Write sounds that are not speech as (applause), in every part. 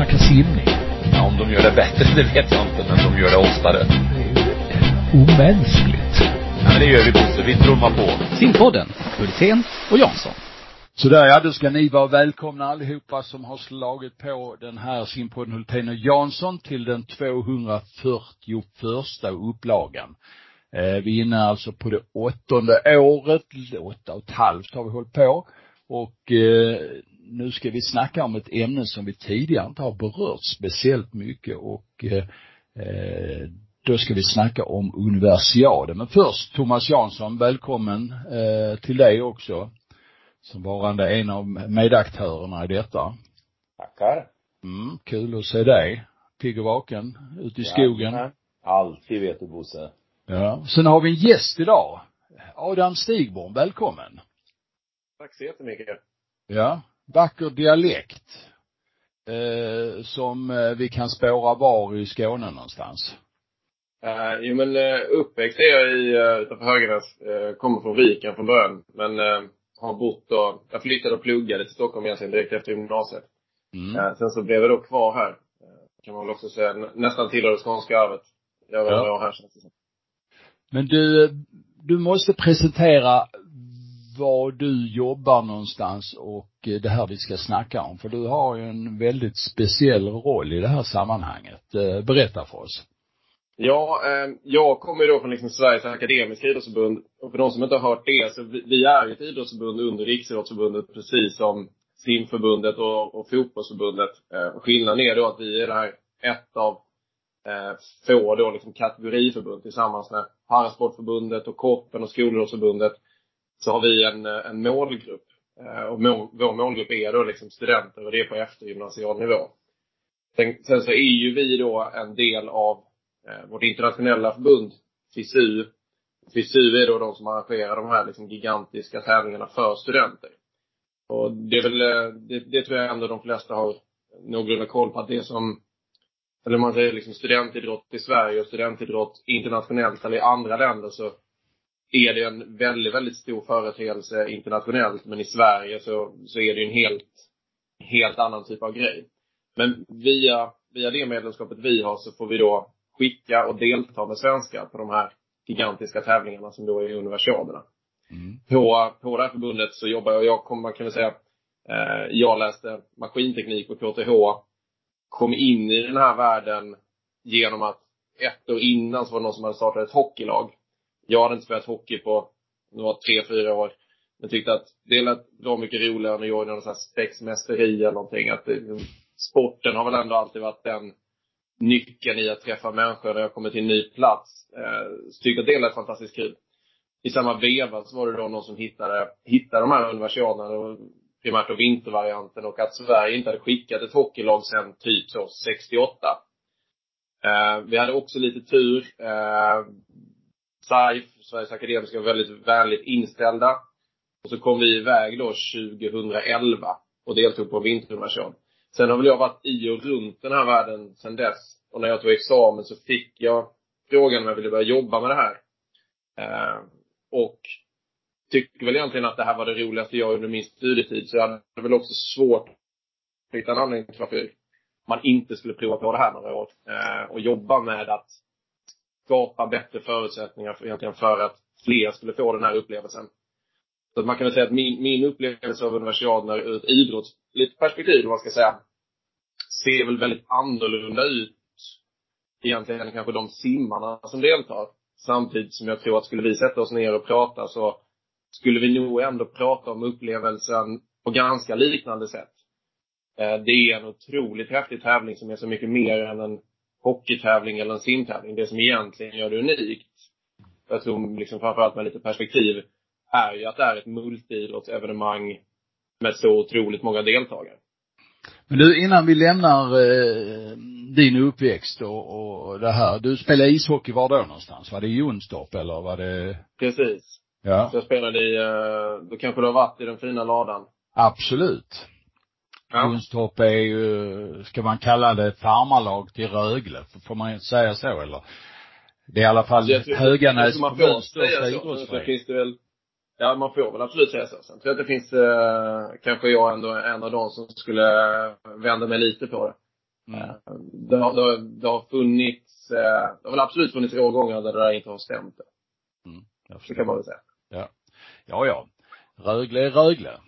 snacka simning. Ja, om de gör det bättre, det vet jag inte, men de gör det oftare. Det är ju omänskligt. Ja, men det gör vi Bosse. Vi trummar på. Simpodden, Hultén och Jansson. Sådär ja, då ska ni vara välkomna allihopa som har slagit på den här simpodden Hultén och Jansson till den 241 upplagan. Eh, vi är inne alltså på det åttonde året, åtta och ett halvt har vi hållit på. Och eh, nu ska vi snacka om ett ämne som vi tidigare inte har berört speciellt mycket och eh, eh, då ska vi snacka om universiaden. Men först Thomas Jansson, välkommen eh, till dig också. Som varande en av medaktörerna i detta. Tackar. Mm, kul att se dig. Pigg och vaken, ute i skogen. Ja, alltid vet du Bosse. Ja. Sen har vi en gäst idag. Adam Stigborn, välkommen. Tack så jättemycket. Ja. Vacker dialekt. Eh, som eh, vi kan spåra var i Skåne någonstans. Uh, jo men uh, uppväxt är jag i, uh, utanför Höganäs. Uh, kommer från Viken från början. Men uh, har bott och, jag flyttade och pluggade till Stockholm egentligen direkt efter gymnasiet. Mm. Sen så blev jag då kvar här. Kan man väl också säga. Nä, nästan tillhör det skånska arvet. Jag var Ja. här känns det som. Men du, du måste presentera var du jobbar någonstans och eh, det här vi ska snacka om. För du har ju en väldigt speciell roll i det här sammanhanget. Eh, berätta för oss. Ja, eh, jag kommer ju då från liksom Sveriges Akademiska Idrottsförbund. Och för de som inte har hört det, så vi, är ju ett idrottsförbund under Riksidrottsförbundet precis som simförbundet och, och fotbollsförbundet. Skillnaden är då att vi är det här ett av eh, få då liksom kategoriförbund tillsammans med Parasportförbundet och Korpen och Skolidrottsförbundet. Så har vi en, en målgrupp. Eh, och mål, vår målgrupp är då liksom studenter och det är på eftergymnasial nivå. Sen, sen så är ju vi då en del av eh, vårt internationella förbund, FISU. FISU är då de som arrangerar de här liksom gigantiska tävlingarna för studenter. Och det är väl, eh, det, det tror jag ändå de flesta har någorlunda koll på att det som, eller om man säger liksom studentidrott i Sverige och studentidrott internationellt eller i andra länder så är det en väldigt, väldigt stor företeelse internationellt. Men i Sverige så, så är det ju en helt, helt annan typ av grej. Men via, via det medlemskapet vi har så får vi då skicka och delta med svenskar på de här gigantiska tävlingarna som då är universiaderna. Mm. På, på det här förbundet så jobbar jag, jag kommer, man kan väl säga, eh, jag läste maskinteknik på KTH. Kom in i den här världen genom att ett år innan så var det någon som hade startat ett hockeylag. Jag hade inte spelat hockey på, det var tre, fyra år. Men tyckte att det lät bra mycket roligare än att göra någon sån här spexmästeri eller någonting. Att det, sporten har väl ändå alltid varit den nyckeln i att träffa människor när jag kommer till en ny plats. Eh, så tyckte att det lät fantastiskt kul. I samma veva så var det då någon som hittade, hittade de här universiaderna, och primärt då vintervarianten och att Sverige inte hade skickat ett hockeylag sen typ så 68. Eh, vi hade också lite tur. Eh, SAIF, Sveriges Akademiska, var väldigt vänligt inställda. Och så kom vi iväg då 2011 och deltog på en. Sen har väl jag varit i och runt den här världen sen dess. Och när jag tog examen så fick jag frågan om jag ville börja jobba med det här. Eh, och tycker väl egentligen att det här var det roligaste jag under min studietid. Så jag hade väl också svårt att hitta en anledning till varför man inte skulle prova på det här några år. Eh, och jobba med att skapa bättre förutsättningar för, egentligen för att fler skulle få den här upplevelsen. Så att man kan väl säga att min, min upplevelse av universiaden ur ett idrottsligt perspektiv, om man ska säga, ser väl väldigt annorlunda ut egentligen än kanske de simmarna som deltar. Samtidigt som jag tror att skulle vi sätta oss ner och prata så skulle vi nog ändå prata om upplevelsen på ganska liknande sätt. Eh, det är en otroligt häftig tävling som är så mycket mer än en hockeytävling eller en simtävling. Det som egentligen gör det unikt, jag tror liksom framförallt med lite perspektiv, är ju att det är ett multiidrottsevenemang med så otroligt många deltagare. Men du, innan vi lämnar eh, din uppväxt och, och det här. Du spelade ishockey var då någonstans? Var det i Jonstorp eller var det? Precis. Ja. Så jag spelade i, eh, då kanske du har varit i den fina ladan. Absolut. Ja. Jonstorp är ju, ska man kalla det farmarlag till Rögle? Får man säga så eller? Det är i alla fall Höganäs kommuns största idrottsförening. finns det väl, ja man får väl absolut säga så. Sen tror jag att det finns, eh, kanske jag ändå är en av de som skulle eh, vända mig lite på det. Mm. Det, har, det, har, det har funnits, det har väl absolut funnits årgångar där det där inte har stämt. Mm. Så kan man väl säga. Ja. Ja, ja. Rögle är Rögle.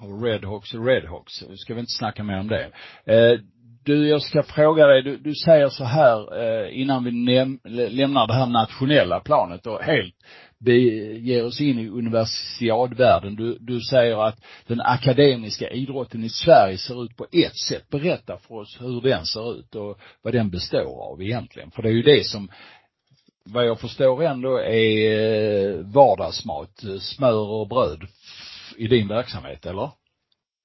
Och Redhawks är Redhawks. Nu ska vi inte snacka mer om det. Eh, du, jag ska fråga dig, du, du säger så här eh, innan vi näm, lämnar det här nationella planet och helt beger oss in i universiadvärlden. Du, du säger att den akademiska idrotten i Sverige ser ut på ett sätt. Berätta för oss hur den ser ut och vad den består av egentligen. För det är ju det som vad jag förstår ändå är eh, vardagsmat, smör och bröd i din verksamhet, eller?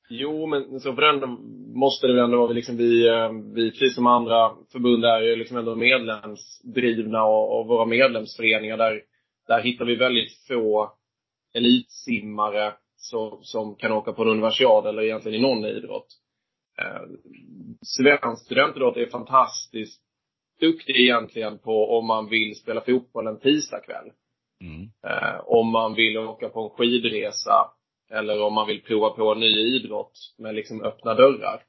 Jo, men så för ändå måste det väl ändå vara liksom vi, eh, vi precis som andra förbund är ju liksom ändå medlemsdrivna och, och våra medlemsföreningar där, där hittar vi väldigt få elitsimmare så, som kan åka på en universiad eller egentligen i någon idrott. Eh, svensk studentidrott är fantastiskt duktig egentligen på om man vill spela fotboll en tisdagkväll. Mm. Eh, om man vill åka på en skidresa eller om man vill prova på en ny idrott med liksom öppna dörrar.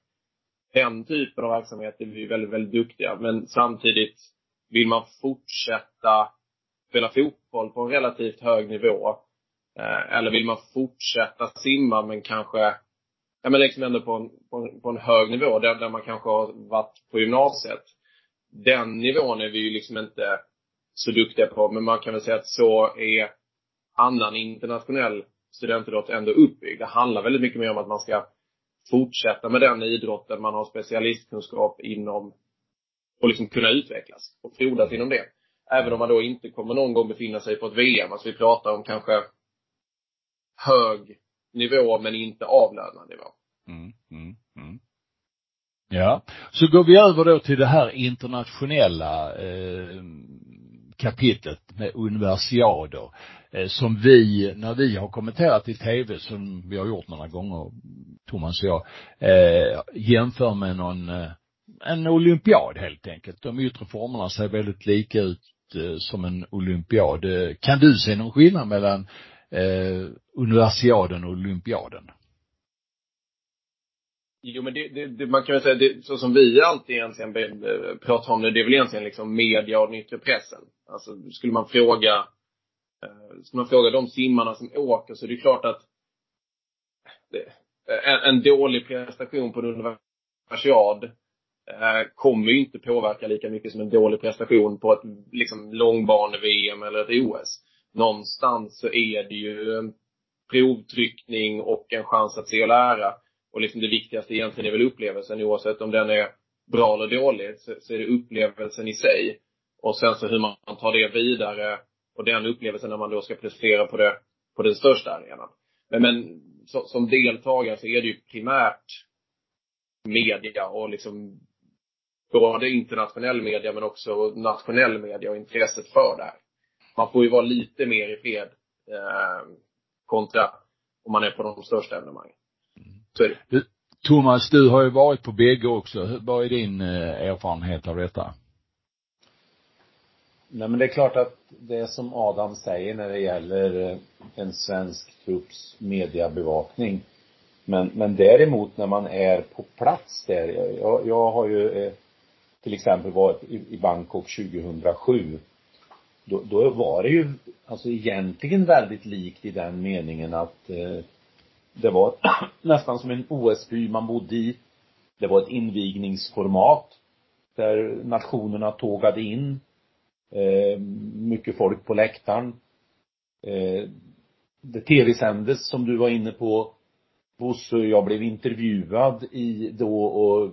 Den typen av verksamhet är vi väldigt, väldigt duktiga. Men samtidigt vill man fortsätta spela fotboll på en relativt hög nivå. Eh, eller vill man fortsätta simma men kanske, ja men liksom ändå på en, på en, på en hög nivå där, där man kanske har varit på gymnasiet. Den nivån är vi ju liksom inte så duktiga på. Men man kan väl säga att så är annan internationell studentidrott ändå uppbyggd. Det handlar väldigt mycket mer om att man ska fortsätta med den idrotten man har specialistkunskap inom och liksom kunna utvecklas och frodas inom det. Även om man då inte kommer någon gång befinna sig på ett VM. Alltså vi pratar om kanske hög nivå men inte avlönad nivå. Mm, mm, mm. Ja. Så går vi över då till det här internationella eh, kapitlet med universiader. Eh, som vi, när vi har kommenterat i tv, som vi har gjort några gånger, Thomas och jag, eh, jämför med någon, eh, en olympiad helt enkelt. De yttre formerna ser väldigt lika ut eh, som en olympiad. Eh, kan du se någon skillnad mellan eh, universiaden och olympiaden? Jo men det, det, det, man kan väl säga, det, så som vi alltid egentligen pratar om det, det är väl egentligen liksom media och den yttre pressen. Alltså skulle man fråga Eh, ska man fråga de simmarna som åker så är det klart att det, en, en dålig prestation på en universiad eh, kommer ju inte påverka lika mycket som en dålig prestation på ett liksom långbane-VM eller ett OS. Någonstans så är det ju en provtryckning och en chans att se och lära. Och liksom det viktigaste egentligen är väl upplevelsen oavsett om den är bra eller dålig så, så är det upplevelsen i sig. Och sen så hur man tar det vidare och den upplevelsen när man då ska prestera på det, på den största arenan. Men, men så, som deltagare så är det ju primärt media och liksom både internationell media men också nationell media och intresset för det här. Man får ju vara lite mer i fred eh, kontra om man är på de största evenemangen. Så är det. Thomas, du har ju varit på bägge också. Vad är din eh, erfarenhet av detta? Nej men det är klart att det är som Adam säger när det gäller eh, en svensk trupps mediebevakning. Men, men däremot när man är på plats där, jag, jag har ju eh, till exempel varit i, i Bangkok 2007. Då, då var det ju alltså egentligen väldigt likt i den meningen att eh, det var (clears throat) nästan som en OS-by man bodde i. Det var ett invigningsformat där nationerna tågade in Eh, mycket folk på läktaren. Eh, det tv-sändes som du var inne på Bosse, jag blev intervjuad i då och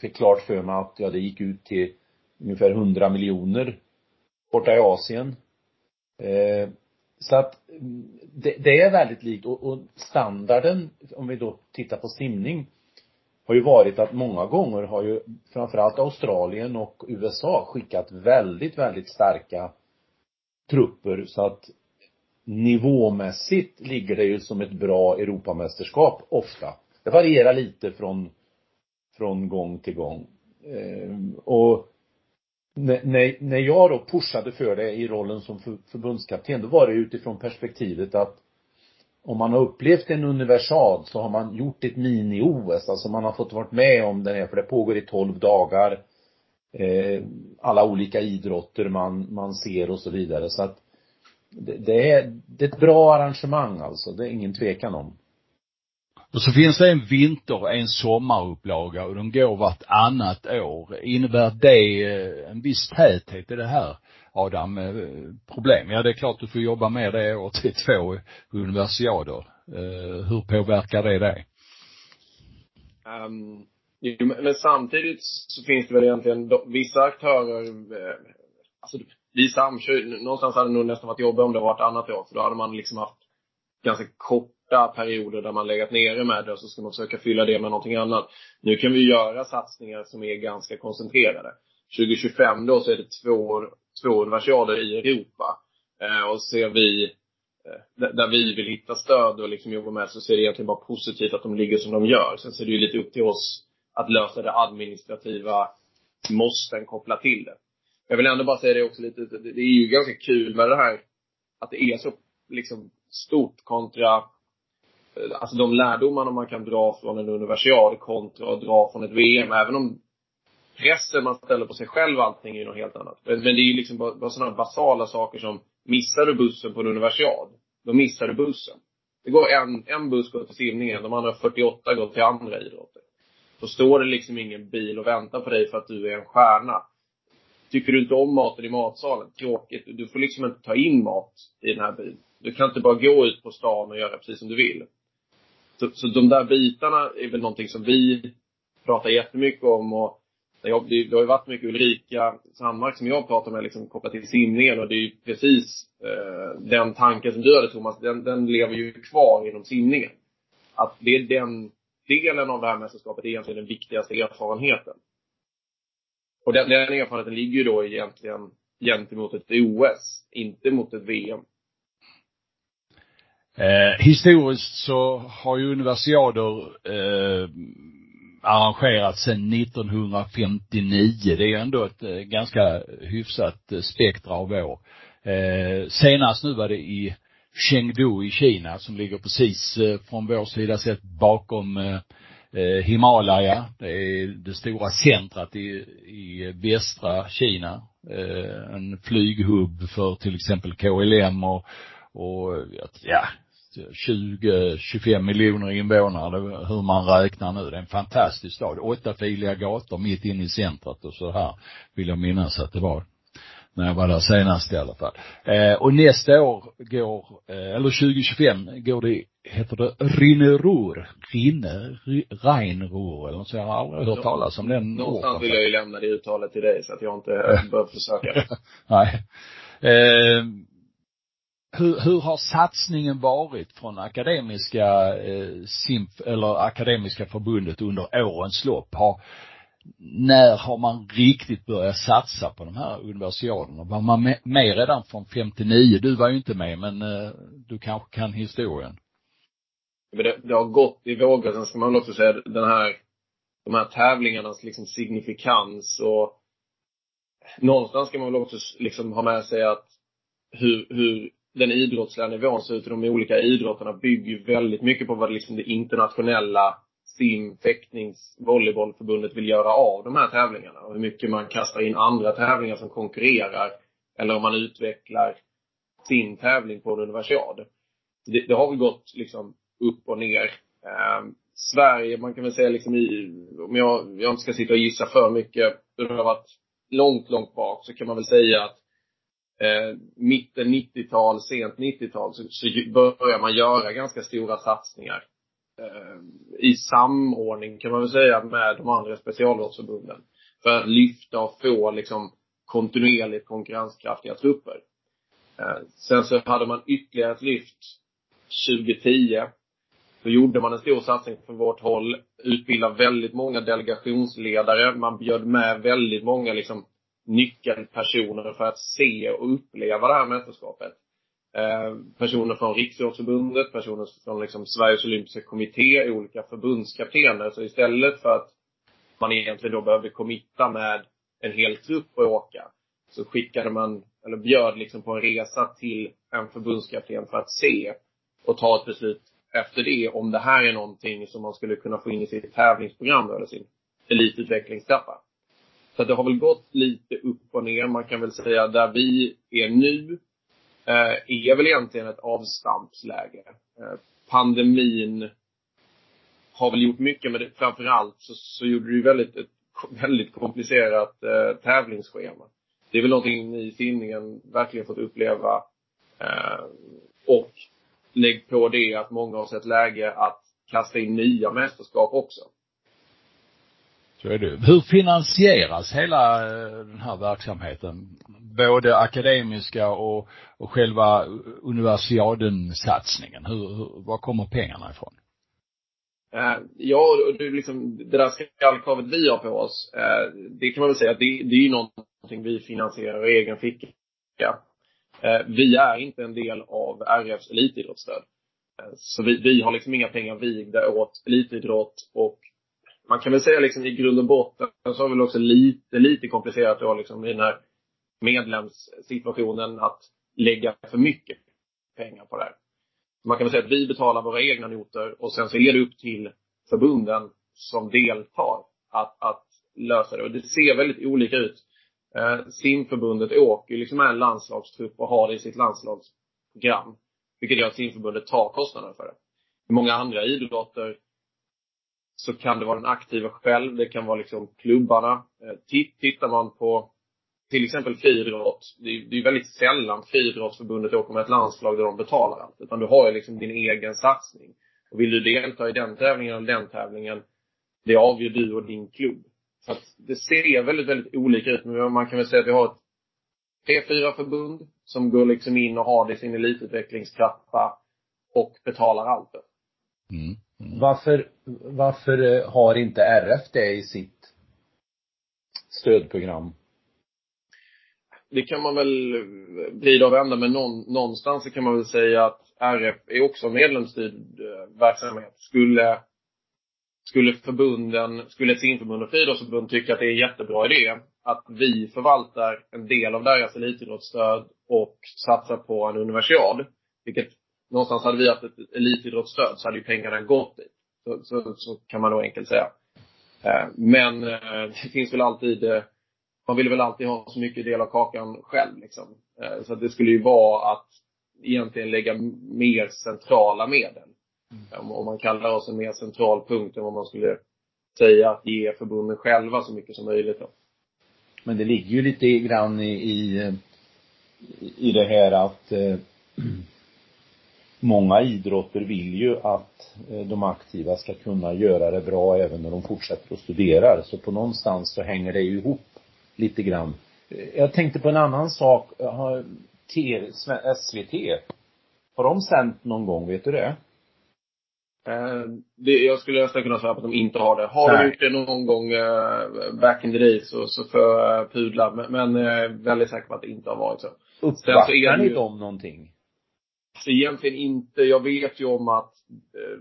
fick klart för mig att, ja det gick ut till ungefär 100 miljoner borta i Asien. Eh, så att mm, det, det, är väldigt likt och, och standarden, om vi då tittar på simning, har ju varit att många gånger har ju framförallt Australien och USA skickat väldigt, väldigt starka trupper så att nivåmässigt ligger det ju som ett bra Europamästerskap ofta. Det varierar lite från, från gång till gång. Eh, och när, när jag då pushade för det i rollen som förbundskapten, då var det utifrån perspektivet att om man har upplevt en universal så har man gjort ett mini-OS, alltså man har fått varit med om det här, för det pågår i 12 dagar. Eh, alla olika idrotter man, man ser och så vidare. Så att det, det, är, det är ett bra arrangemang alltså, det är ingen tvekan om. Och så finns det en vinter och en sommarupplaga och de går vartannat år. Innebär det eh, en viss täthet i det här, Adam, eh, problem? Ja, det är klart du får jobba med det året, till två universiader. Eh, hur påverkar det dig? Um, men samtidigt så finns det väl egentligen vissa aktörer, eh, alltså vi samkör, någonstans hade det nog nästan varit jobbigt om det varit annat år, för då hade man liksom haft ganska korta perioder där man legat nere med det och så ska man försöka fylla det med någonting annat. Nu kan vi göra satsningar som är ganska koncentrerade. 2025 då så är det två, två universiader i Europa. Eh, och ser vi, eh, där vi vill hitta stöd och liksom jobba med så ser det egentligen bara positivt att de ligger som de gör. Sen så är det ju lite upp till oss att lösa det administrativa måsten kopplat till det. Jag vill ändå bara säga det också lite, det är ju ganska kul med det här att det är så liksom stort kontra eh, alltså de lärdomarna man kan dra från en universal kontra att dra från ett VM, även om pressen man ställer på sig själv allting är ju något helt annat. Men det är ju liksom bara, bara sådana basala saker som, missar du bussen på en universiad, då missar du bussen. Det går en, en buss går till simningen, de andra 48 går till andra idrotter. Då står det liksom ingen bil och väntar på dig för att du är en stjärna. Tycker du inte om maten i matsalen, tråkigt. Du får liksom inte ta in mat i den här byn. Du kan inte bara gå ut på stan och göra precis som du vill. Så, så de där bitarna är väl någonting som vi pratar jättemycket om och det har ju varit mycket Ulrika Sandmark som jag pratar med liksom kopplat till simningen och det är ju precis eh, den tanken som du hade Thomas, den, den lever ju kvar inom simningen. Att det är den delen av det här mästerskapet är egentligen den viktigaste erfarenheten. Och den, den erfarenheten ligger ju då egentligen gentemot ett OS, inte mot ett VM. Eh, historiskt så har ju universiader eh, arrangerat sedan 1959. Det är ändå ett eh, ganska hyfsat eh, spektra av år. Eh, senast nu var det i Chengdu i Kina som ligger precis eh, från vår sida sett bakom eh, eh Himalaya. Det är det stora centrat i, i västra Kina. Eh, en flyghubb för till exempel KLM och, och ja, 20-25 miljoner invånare, hur man räknar nu. Det är en fantastisk stad. Åttafiliga gator mitt inne i centret och så här vill jag minnas att det var när jag var där senast i alla fall. Eh, och nästa år går, eh, eller 2025 går det, heter det Rinnerur, Rinne, Reinrur eller så. Jag har aldrig hört talas om den Någonstans vill jag ju lämna det uttalet till dig så att jag inte (laughs) behöver försöka. Nej. Eh, hur, hur har satsningen varit från akademiska eh, simf, eller akademiska förbundet under årens lopp? Har, när har man riktigt börjat satsa på de här universiaderna? Var man med, med redan från 59? Du var ju inte med, men eh, du kanske kan historien? Men det, det har gått i vågor. Sen ska man väl också säga den här, de här tävlingarnas liksom signifikans och någonstans ska man väl också liksom ha med sig att hur, hur den idrottsliga nivån ser ut i de olika idrotterna bygger ju väldigt mycket på vad liksom det internationella sim, fäktnings, volleybollförbundet vill göra av de här tävlingarna och hur mycket man kastar in andra tävlingar som konkurrerar eller om man utvecklar sin tävling på en universiad. Det, det har väl gått liksom upp och ner. Eh, Sverige, man kan väl säga liksom i, om jag, jag inte ska sitta och gissa för mycket, det har varit långt, långt bak, så kan man väl säga att eh, mitten 90-tal, sent 90-tal så, så börjar man göra ganska stora satsningar. Eh, I samordning kan man väl säga med de andra specialrådsförbunden. För att lyfta och få liksom kontinuerligt konkurrenskraftiga trupper. Eh, sen så hade man ytterligare ett lyft 2010. Då gjorde man en stor satsning från vårt håll. Utbildade väldigt många delegationsledare. Man bjöd med väldigt många liksom nyckelpersoner för att se och uppleva det här mästerskapet. Eh, personer från Riksidrottsförbundet, personer från liksom Sveriges Olympiska Kommitté, olika förbundskaptener. Så istället för att man egentligen då behövde committa med en hel trupp och åka, så skickade man, eller bjöd liksom på en resa till en förbundskapten för att se och ta ett beslut efter det om det här är någonting som man skulle kunna få in i sitt tävlingsprogram eller sin elitutvecklingstrappa. Så det har väl gått lite upp och ner. Man kan väl säga där vi är nu eh, är väl egentligen ett avstampsläge. Eh, pandemin har väl gjort mycket, men det, framförallt så, så gjorde det ju väldigt, ett väldigt komplicerat eh, tävlingsschema. Det är väl någonting ni i tidningen verkligen fått uppleva. Eh, och lägg på det att många har sett läge att kasta in nya mästerskap också. Så är det. Hur finansieras hela eh, den här verksamheten? Både akademiska och, och själva universiaden-satsningen. Hur, hur, var kommer pengarna ifrån? Eh, ja, det, liksom, det där skallkravet vi har på oss, eh, det kan man väl säga att det, det är ju någonting vi finansierar i egen ficka. Vi är inte en del av RFs elitidrottsstöd. Så vi, vi har liksom inga pengar vigda åt elitidrott och man kan väl säga liksom i grund och botten så har det väl också lite, lite komplicerat då liksom i den här medlemssituationen att lägga för mycket pengar på det här. Man kan väl säga att vi betalar våra egna noter och sen så är det upp till förbunden som deltar att, att lösa det. Och det ser väldigt olika ut. Eh, simförbundet åker ju liksom med en landslagstrupp och har det i sitt landslagsprogram. Vilket gör att simförbundet tar kostnaden för det. I många andra idrotter så kan det vara den aktiva själv, det kan vara liksom klubbarna. Eh, tittar man på till exempel friidrott, det är, ju väldigt sällan friidrottsförbundet åker med ett landslag där de betalar allt. Utan du har ju liksom din egen satsning. Och vill du delta i den tävlingen eller den tävlingen, det avgör du och din klubb. Så att det ser väldigt, väldigt olika ut. Men man kan väl säga att vi har ett tre, fyra förbund som går liksom in och har det i sin elitutvecklingstrappa och betalar allt det. Mm. Mm. Varför, varför eh, har inte RF det i sitt stödprogram? Det kan man väl vrida och vända, men någonstans så kan man väl säga att RF är också medlemsstyrd eh, verksamhet. Skulle skulle förbunden, skulle simförbund och friidrottsförbund tycka att det är en jättebra idé att vi förvaltar en del av deras elitidrottsstöd och satsar på en universiad, vilket någonstans hade vi haft ett elitidrottsstöd så hade ju pengarna gått dit. Så, så, så kan man då enkelt säga. Eh, men eh, det finns väl alltid, eh, man vill väl alltid ha så mycket del av kakan själv liksom. Så det skulle ju vara att egentligen lägga mer centrala medel. Mm. Om man kallar oss en mer central punkt än vad man skulle säga att ge förbunden själva så mycket som möjligt då. Men det ligger ju lite grann i, i, i det här att eh, många idrotter vill ju att eh, de aktiva ska kunna göra det bra även när de fortsätter att studera. Så på någonstans så hänger det ju ihop lite grann. Eh, jag tänkte på en annan sak. Har SVT, har de sänt någon gång, vet du det? Eh, det, jag skulle nästan kunna säga att de inte har det. Har Nej. de gjort det någon gång uh, back in the days så, så får jag pudla. Men, men uh, väldigt säker på att det inte har varit så. Uppvaktar ni dem någonting? Alltså egentligen inte. Jag vet ju om att uh,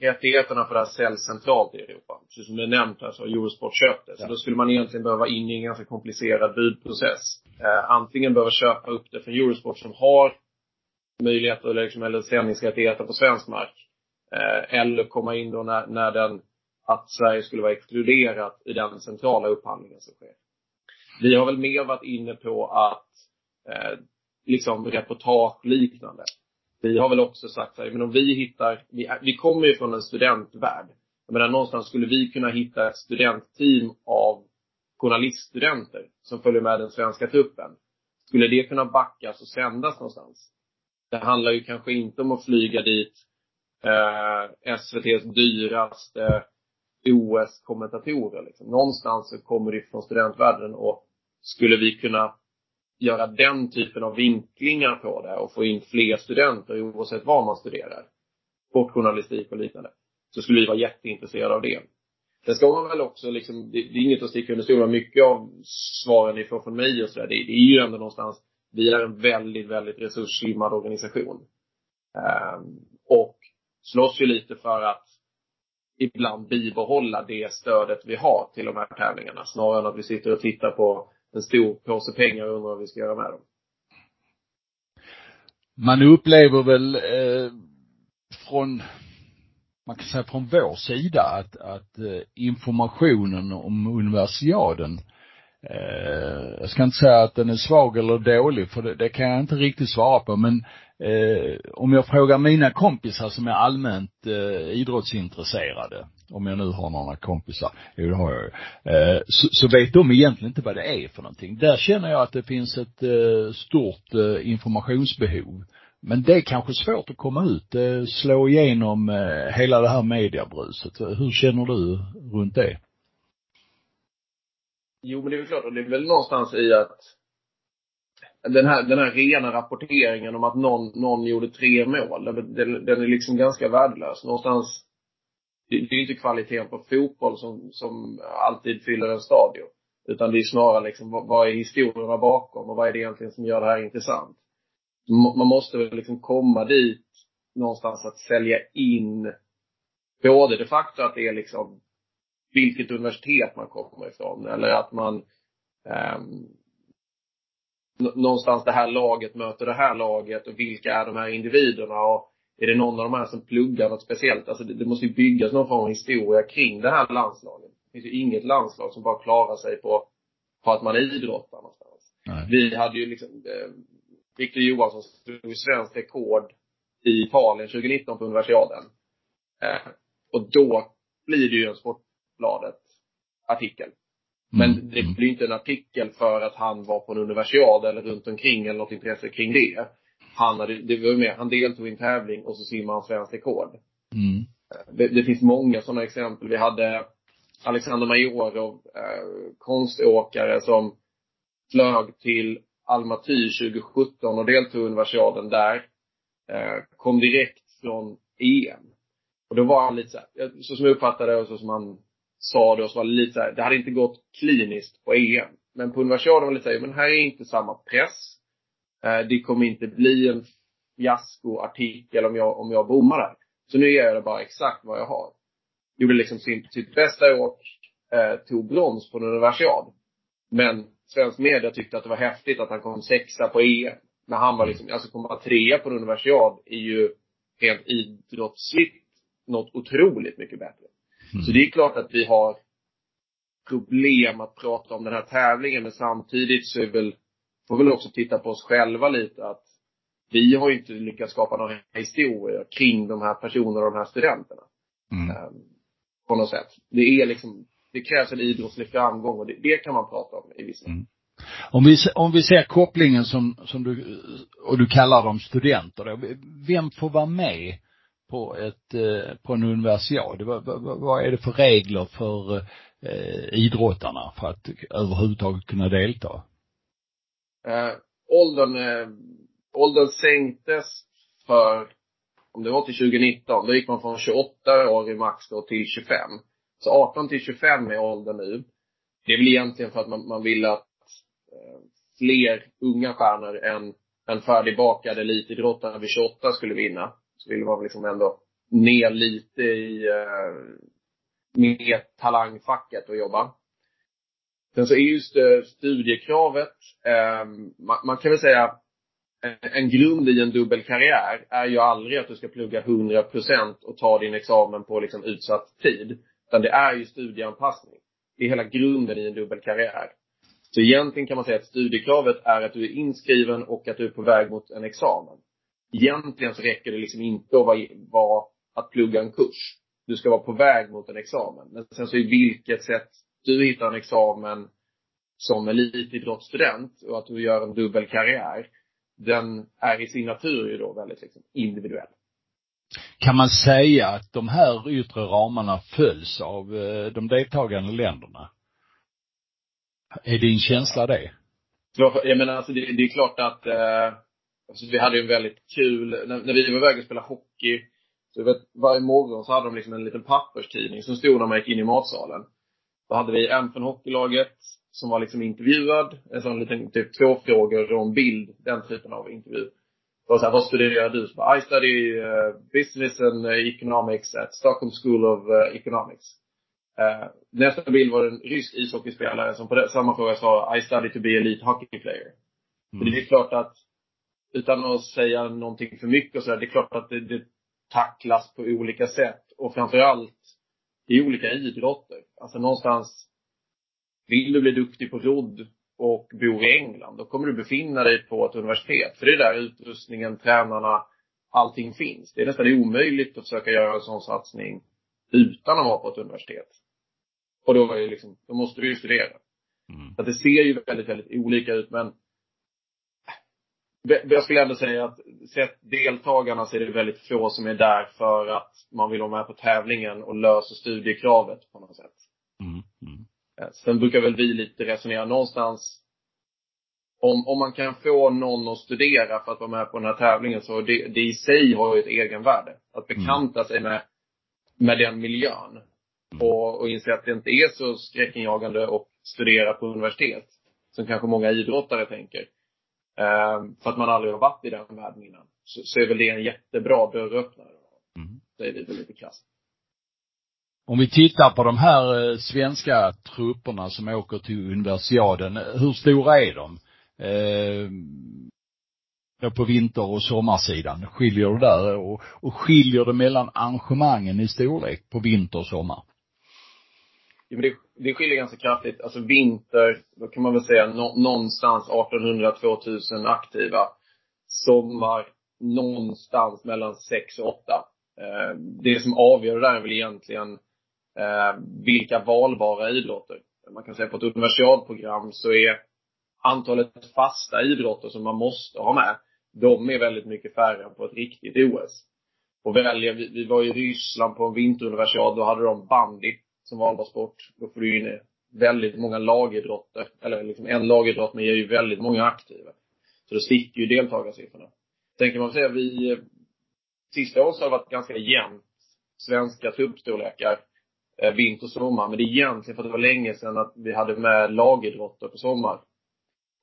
rättigheterna för det här säljs centralt i Europa. Precis som är nämnt här så har Eurosport köpt det. Så ja. då skulle man egentligen behöva in i en ganska komplicerad budprocess. Uh, antingen behöva köpa upp det från Eurosport som har möjligheter eller, liksom, eller sändningsrättigheter på svensk mark Eh, eller komma in då när, när den, att Sverige skulle vara exkluderat i den centrala upphandlingen som sker. Vi har väl mer varit inne på att, eh, liksom reportage liknande. Vi har väl också sagt så här, men om vi hittar, vi, vi kommer ju från en studentvärld. Jag menar någonstans skulle vi kunna hitta ett studentteam av journaliststudenter som följer med den svenska truppen. Skulle det kunna backas och sändas någonstans? Det handlar ju kanske inte om att flyga dit eh, SVTs dyraste OS-kommentatorer. Liksom. Någonstans så kommer det från studentvärlden och skulle vi kunna göra den typen av vinklingar på det och få in fler studenter oavsett var man studerar, sportjournalistik och liknande, så skulle vi vara jätteintresserade av det. Sen ska man väl också liksom, det, det är inget att sticka under stolen mycket av svaren ni får från mig och sådär, det, det är ju ändå någonstans, vi är en väldigt, väldigt resursslimmad organisation. Um, och slåss ju lite för att ibland bibehålla det stödet vi har till de här tävlingarna. Snarare än att vi sitter och tittar på en stor påse pengar och undrar vad vi ska göra med dem. Man upplever väl, eh, från, man kan säga från vår sida att, att eh, informationen om universiaden eh, jag ska inte säga att den är svag eller dålig, för det, det kan jag inte riktigt svara på, men eh, om jag frågar mina kompisar som är allmänt eh, idrottsintresserade, om jag nu har några kompisar, jo det har jag ju, eh, så, så vet de egentligen inte vad det är för någonting. Där känner jag att det finns ett eh, stort eh, informationsbehov. Men det är kanske svårt att komma ut, eh, slå igenom eh, hela det här mediebruset. Hur känner du runt det? Jo, men det är väl klart, och det är väl någonstans i att den här, den här rena rapporteringen om att någon, någon gjorde tre mål, den, den är liksom ganska värdelös. Någonstans, det, det är inte kvaliteten på fotboll som, som alltid fyller en stadion. Utan det är snarare liksom, vad, vad är historierna bakom och vad är det egentligen som gör det här intressant? Man måste väl liksom komma dit någonstans att sälja in både det faktum att det är liksom vilket universitet man kommer ifrån eller att man um, någonstans det här laget möter det här laget och vilka är de här individerna och är det någon av de här som pluggar något speciellt? Alltså det, det måste ju byggas någon form av historia kring det här landslaget. Det finns ju inget landslag som bara klarar sig på, på att man idrottar någonstans. Nej. Vi hade ju liksom, eh, Victor Johansson slog svenskt rekord i Italien 2019 på universiaden. Eh, och då blir det ju en Sportbladet artikel. Men mm. det blir inte en artikel för att han var på en universiad eller runt omkring eller något intresse kring det. Han hade, det var med, han deltog i en tävling och så simmade han svenskt rekord. Mm. Det, det, finns många sådana exempel. Vi hade Alexander Majorov, eh, konståkare som flög till Almaty 2017 och deltog i universiaden där. Eh, kom direkt från EM. Och då var han lite så här, så som jag uppfattade det och så som han sa det och så var det lite såhär, det hade inte gått kliniskt på EM. Men på universiaden var det lite såhär, men här är inte samma press. Eh, det kommer inte bli en fiaskoartikel om jag, om jag bommar där. Så nu ger jag det bara exakt vad jag har. Gjorde liksom sin, sitt bästa åk, eh, tog brons på en universiad. Men svensk media tyckte att det var häftigt att han kom sexa på EM. När han var liksom, alltså komma trea på en universiad är ju rent idrottsligt något otroligt mycket bättre. Mm. Så det är klart att vi har problem att prata om den här tävlingen men samtidigt så är väl, får vi väl också titta på oss själva lite att vi har ju inte lyckats skapa några historier kring de här personerna och de här studenterna. Mm. Um, på något sätt. Det är liksom, det krävs en idrottslig framgång och det, det kan man prata om i vissa. Mm. Om vi, om vi ser kopplingen som, som du, och du kallar dem studenter då. Vem får vara med på ett, eh, på en universiad? Vad, vad, vad är det för regler för eh, idrottarna för att överhuvudtaget kunna delta? Eh, åldern, eh, åldern sänktes för, om det var till 2019, då gick man från 28 år i max då till 25. Så 18 till 25 är åldern nu. Det är väl egentligen för att man, man vill att eh, fler unga stjärnor än, än färdigbakade elitidrottare vid 28 skulle vinna. Så vill man liksom ändå ner lite i eh, med talangfacket och jobba. Sen så är just studiekravet, eh, man, man, kan väl säga en grund i en dubbel karriär är ju aldrig att du ska plugga 100 procent och ta din examen på liksom utsatt tid. Utan det är ju studieanpassning. Det är hela grunden i en dubbel karriär. Så egentligen kan man säga att studiekravet är att du är inskriven och att du är på väg mot en examen. Egentligen så räcker det liksom inte att vara, vara att plugga en kurs. Du ska vara på väg mot en examen. Men sen så i vilket sätt du hittar en examen som elitidrottsstudent och att du gör en dubbel karriär. Den är i sin natur ju då väldigt liksom individuell. Kan man säga att de här yttre ramarna följs av eh, de deltagande länderna? Är din känsla det? Jag menar alltså det, det är klart att eh, alltså vi hade ju en väldigt kul, när, när vi var iväg och spelade hockey så vet, varje morgon så hade de liksom en liten papperstidning som stod när man gick in i matsalen. Då hade vi en från hockeylaget som var liksom intervjuad, en sån liten typ två frågor och en bild, den typen av intervju. Och så här, vad studerar du? Så bara, I study uh, business and uh, economics at Stockholm School of uh, Economics. Uh, nästa bild var en rysk ishockeyspelare som på det, samma fråga sa I study to be elite hockey player. Mm. Så det är klart att, utan att säga någonting för mycket och så där, det är klart att det, det tacklas på olika sätt och framförallt i olika idrotter. Alltså någonstans, vill du bli duktig på rodd och bor i England, då kommer du befinna dig på ett universitet. För det är där utrustningen, tränarna, allting finns. Det är nästan omöjligt att försöka göra en sån satsning utan att vara på ett universitet. Och då, är det liksom, då måste du ju studera. Mm. Så det ser ju väldigt, väldigt olika ut men jag skulle ändå säga att sett deltagarna så är det väldigt få som är där för att man vill vara med på tävlingen och lösa studiekravet på något sätt. Mm. Mm. Eh, sen brukar väl vi lite resonera någonstans om, om man kan få någon att studera för att vara med på den här tävlingen så det, det i sig har ju ett egenvärde. Att bekanta mm. sig med, med den miljön. Mm. Och, och inse att det inte är så skräckinjagande att studera på universitet. Som kanske många idrottare tänker. Um, för att man aldrig har varit i den världen innan. Så, så är väl det en jättebra dörröppnare. Mm. Det är väl lite krasst. Om vi tittar på de här eh, svenska trupperna som åker till universiaden, hur stora är de? Eh, på vinter och sommarsidan, skiljer det där och, och skiljer det mellan arrangemangen i storlek på vinter och sommar? Ja, men det, det skiljer ganska kraftigt. Alltså vinter, då kan man väl säga no, någonstans 1800-2000 aktiva. Sommar, någonstans mellan 6 och 8. Eh, det som avgör det där är väl egentligen eh, vilka valbara idrotter. Man kan säga på ett universiadprogram så är antalet fasta idrotter som man måste ha med, de är väldigt mycket färre än på ett riktigt OS. Och välja, vi, vi var i Ryssland på en vinteruniversiad, då hade de bandy som valbar sport. Då får du in väldigt många lagidrotter, eller liksom en lagidrott men ger ju väldigt många aktiva. Så då sticker ju deltagarsiffrorna. Sen kan man säga vi, sista året har det varit ganska jämnt svenska truppstorlekar eh, vinter och sommar. Men det är egentligen för att det var länge sedan att vi hade med lagidrotter på sommar.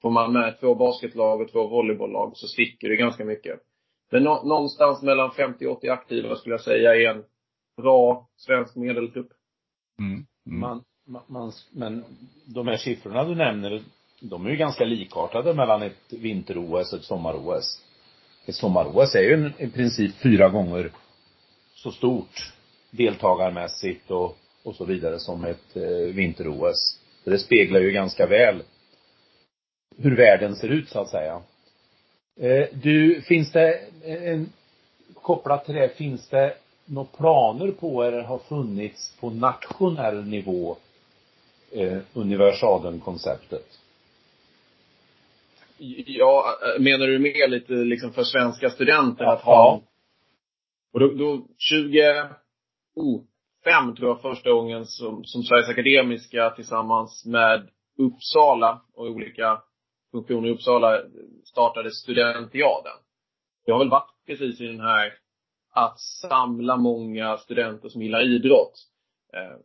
Får man med två basketlag och två volleybolllag så sticker det ganska mycket. Men någonstans mellan 50 och 80 aktiva skulle jag säga är en bra svensk medeltrupp. Mm. Mm. Man, man, man, men de här siffrorna du nämner, de är ju ganska likartade mellan ett vinter-OS och ett sommar-OS. Ett sommar-OS är ju en, i princip fyra gånger så stort deltagarmässigt och, och så vidare som ett eh, vinter-OS. Det speglar ju ganska väl hur världen ser ut så att säga. Eh, du, finns det en, kopplat till det, finns det några planer på eller har funnits på nationell nivå eh, universaden-konceptet? Ja, menar du mer lite liksom för svenska studenter att ha ja. Och då, då 20, oh, tror jag första gången som, som Sveriges Akademiska tillsammans med Uppsala och olika funktioner i Uppsala startade studentiaden. Jag har väl varit precis i den här att samla många studenter som gillar idrott. Eh,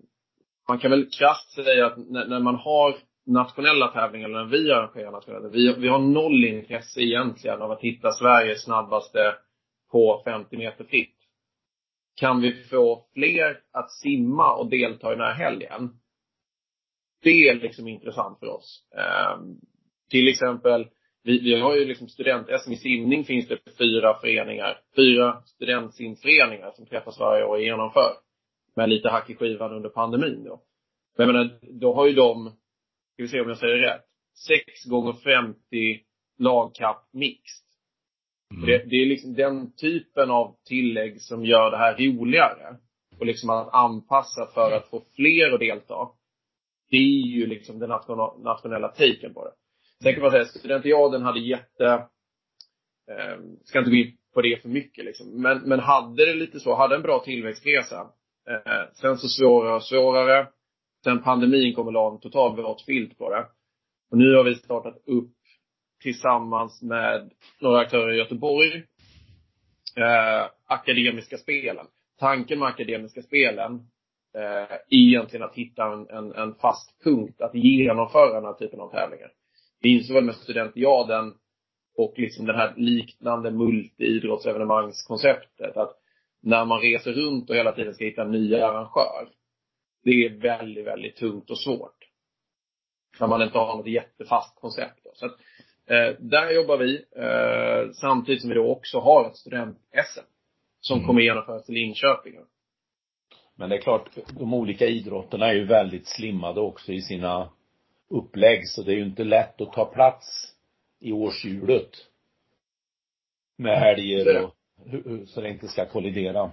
man kan väl krasst säga att när, man har nationella tävlingar, eller när vi arrangerar nationella vi, vi har noll intresse egentligen av att hitta Sveriges snabbaste på 50 meter fritt. Kan vi få fler att simma och delta i den här helgen? Det är liksom intressant för oss. Eh, till exempel, vi, vi har ju liksom student-SM i simning finns det fyra föreningar. Fyra studentsimföreningar som träffas varje år och genomför. Med lite hack i skivan under pandemin då. Men jag menar, då har ju de, ska vi se om jag säger rätt, 6 gånger 50 lagkapp mixed. Mm. Det, det, är liksom den typen av tillägg som gör det här roligare. Och liksom att anpassa för att få fler att delta. Det är ju liksom den nationella taken på det. Sen kan man säga att studentiaden hade jätte, eh, ska inte gå in på det för mycket liksom. Men, men hade det lite så, hade en bra tillväxtresa. Eh, sen så svårare och svårare. Sen pandemin kom och la en total våt filt på det. Och nu har vi startat upp tillsammans med några aktörer i Göteborg, eh, Akademiska spelen. Tanken med Akademiska spelen eh, är egentligen att hitta en, en, en fast punkt att genomföra den här typen av tävlingar. Vi insåg väl med studentiaden och liksom det här liknande multiidrottsevenemangskonceptet att när man reser runt och hela tiden ska hitta en ny arrangör. Det är väldigt, väldigt tungt och svårt. När man inte har något jättefast koncept. Då. Så att, eh, där jobbar vi, eh, samtidigt som vi då också har ett student-SM. som Mm. kommer genomföras i Linköping. Men det är klart, de olika idrotterna är ju väldigt slimmade också i sina upplägg, så det är ju inte lätt att ta plats i årshjulet. Med helger och, så det inte ska kollidera.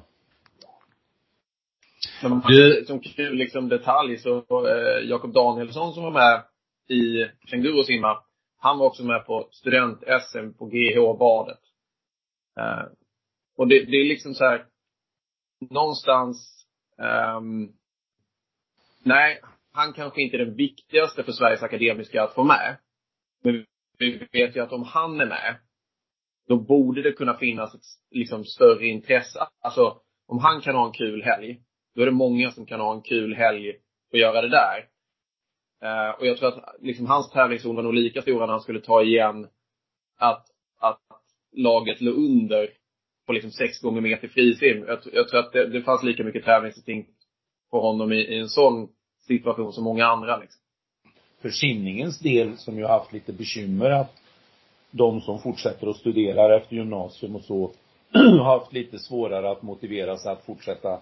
Men man, Du- som kul liksom detalj så, eh, Jakob Danielsson som var med i Känguru simma, han var också med på student-SM på GH badet. Eh, och det, det är liksom så här, någonstans, ehm, nej, han kanske inte är den viktigaste för Sveriges Akademiska att få med. Men vi vet ju att om han är med, då borde det kunna finnas ett liksom, större intresse. Alltså, om han kan ha en kul helg, då är det många som kan ha en kul helg och göra det där. Eh, och jag tror att liksom, hans tävlingszon var nog lika stor när han skulle ta igen att, att laget låg under på liksom sex gånger meter frisim. Jag, jag tror att det, det fanns lika mycket tävlingsinstinkt på honom i, i en sån situation som många andra. Liksom. För simningens del, som ju har haft lite bekymmer att de som fortsätter att studera efter gymnasium och så (clears throat) har haft lite svårare att motivera sig att fortsätta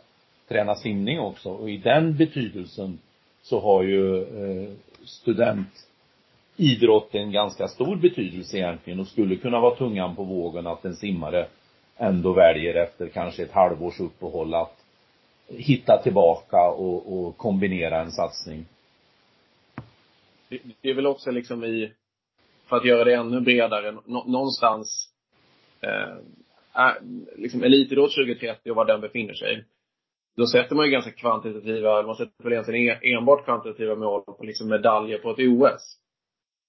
träna simning också. Och i den betydelsen så har ju eh, studentidrott en ganska stor betydelse egentligen och skulle kunna vara tungan på vågen att en simmare ändå väljer efter kanske ett halvårs uppehåll att hitta tillbaka och, och kombinera en satsning. Det, det är väl också liksom i, för att göra det ännu bredare, nå, någonstans, eh, liksom elitidrott 2030 och var den befinner sig. Då sätter man ju ganska kvantitativa, man sätter väl egentligen enbart kvantitativa mål på liksom medaljer på ett OS.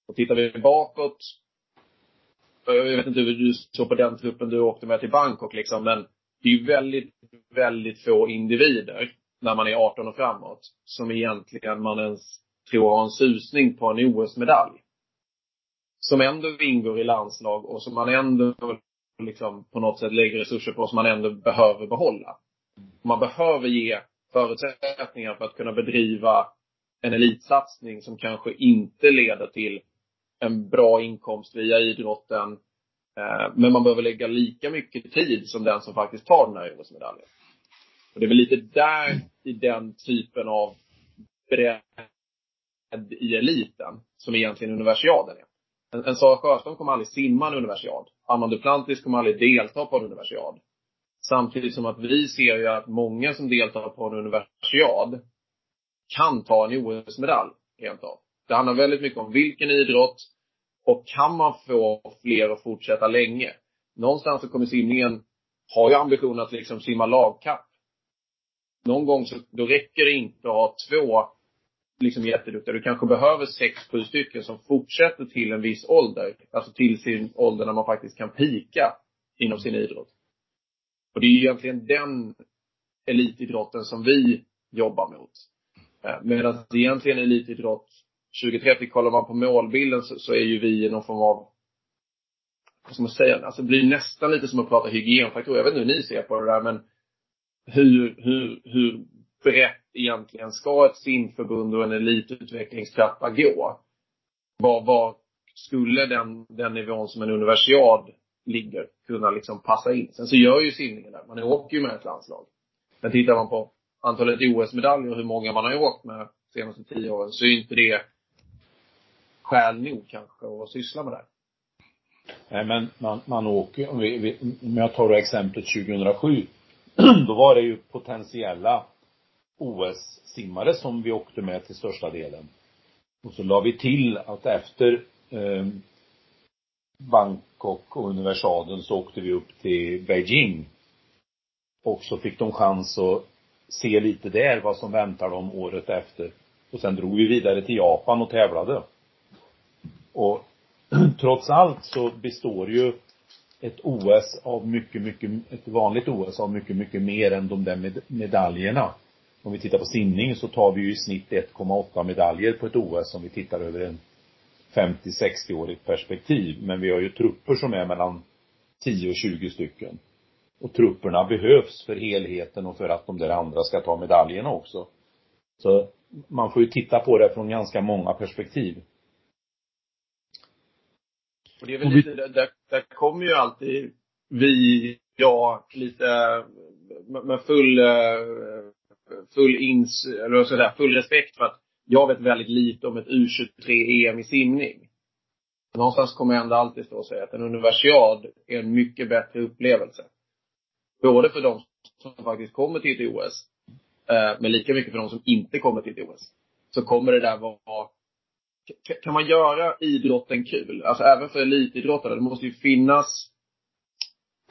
Och tittar vi bakåt, jag vet inte hur du såg på den truppen du åkte med till Bangkok liksom, men det är ju väldigt, väldigt få individer när man är 18 och framåt som egentligen man ens tror har en susning på en OS-medalj. Som ändå ingår i landslag och som man ändå liksom på något sätt lägger resurser på som man ändå behöver behålla. Man behöver ge förutsättningar för att kunna bedriva en elitsatsning som kanske inte leder till en bra inkomst via idrotten. Eh, men man behöver lägga lika mycket tid som den som faktiskt tar den här OS-medaljen. Och det är väl lite där, i den typen av bredd i eliten, som egentligen universiaden är. En, en Sara Sjöström kommer aldrig simma en universiad. Anna Duplantis kommer aldrig delta på en universiad. Samtidigt som att vi ser ju att många som deltar på en universiad kan ta en OS-medalj, rent av. Det handlar väldigt mycket om vilken idrott och kan man få fler att fortsätta länge. Någonstans så kommer simningen ha ju ambitionen att liksom simma lagkapp. Någon gång så, då räcker det inte att ha två liksom jätteduktiga. Du kanske behöver sex, sju stycken som fortsätter till en viss ålder. Alltså till sin ålder när man faktiskt kan pika inom sin idrott. Och det är ju egentligen den elitidrotten som vi jobbar mot. Eh, medan egentligen elitidrott 2030, kollar man på målbilden så, så är ju vi i någon form av vad ska man säga, alltså det blir nästan lite som att prata hygienfaktorer. Jag vet inte hur ni ser på det där men hur, hur, hur brett egentligen ska ett simförbund och en elitutvecklingstrappa gå? Var, var skulle den, den nivån som en universiad ligger kunna liksom passa in? Sen så gör ju simningen det. Man åker ju med ett landslag. Men tittar man på antalet OS-medaljer och hur många man har åkt med de senaste tio åren så är ju inte det skäl nog kanske att syssla med det. Nej men man, man åker, om, vi, vi, om jag tar då exemplet 2007, (clears throat) då var det ju potentiella OS-simmare som vi åkte med till största delen. Och så la vi till att efter eh, Bangkok och universaden så åkte vi upp till Beijing. Och så fick de chans att se lite där vad som väntar dem året efter. Och sen drog vi vidare till Japan och tävlade. Och (clears throat) trots allt så består ju ett OS av mycket, mycket, ett vanligt OS av mycket, mycket mer än de där med, medaljerna. Om vi tittar på simning så tar vi ju i snitt 1,8 medaljer på ett OS om vi tittar över en 50-60-årigt perspektiv. Men vi har ju trupper som är mellan 10 och 20 stycken. Och trupperna behövs för helheten och för att de där andra ska ta medaljerna också. Så man får ju titta på det från ganska många perspektiv. Och det är väl Och vi- lite, där, där, kommer ju alltid vi jag lite med full, full ins, eller säga, full respekt för att jag vet väldigt lite om ett U23-EM i simning. Någonstans kommer jag ändå alltid stå och säga att en universiad är en mycket bättre upplevelse. Både för de som faktiskt kommer till ett OS, men lika mycket för de som inte kommer till ett OS. Så kommer det där vara kan man göra idrotten kul? Alltså även för elitidrottare. Det måste ju finnas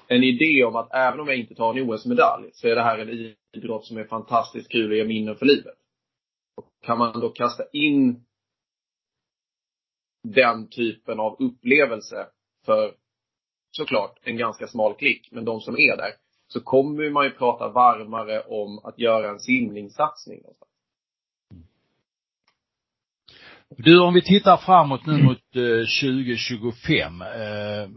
en idé om att även om jag inte tar en OS-medalj så är det här en idrott som är fantastiskt kul och ger minnen för livet. Och Kan man då kasta in den typen av upplevelse för såklart en ganska smal klick, men de som är där, så kommer man ju prata varmare om att göra en simningssatsning någonstans. Du, om vi tittar framåt nu mot eh, 2025. Eh,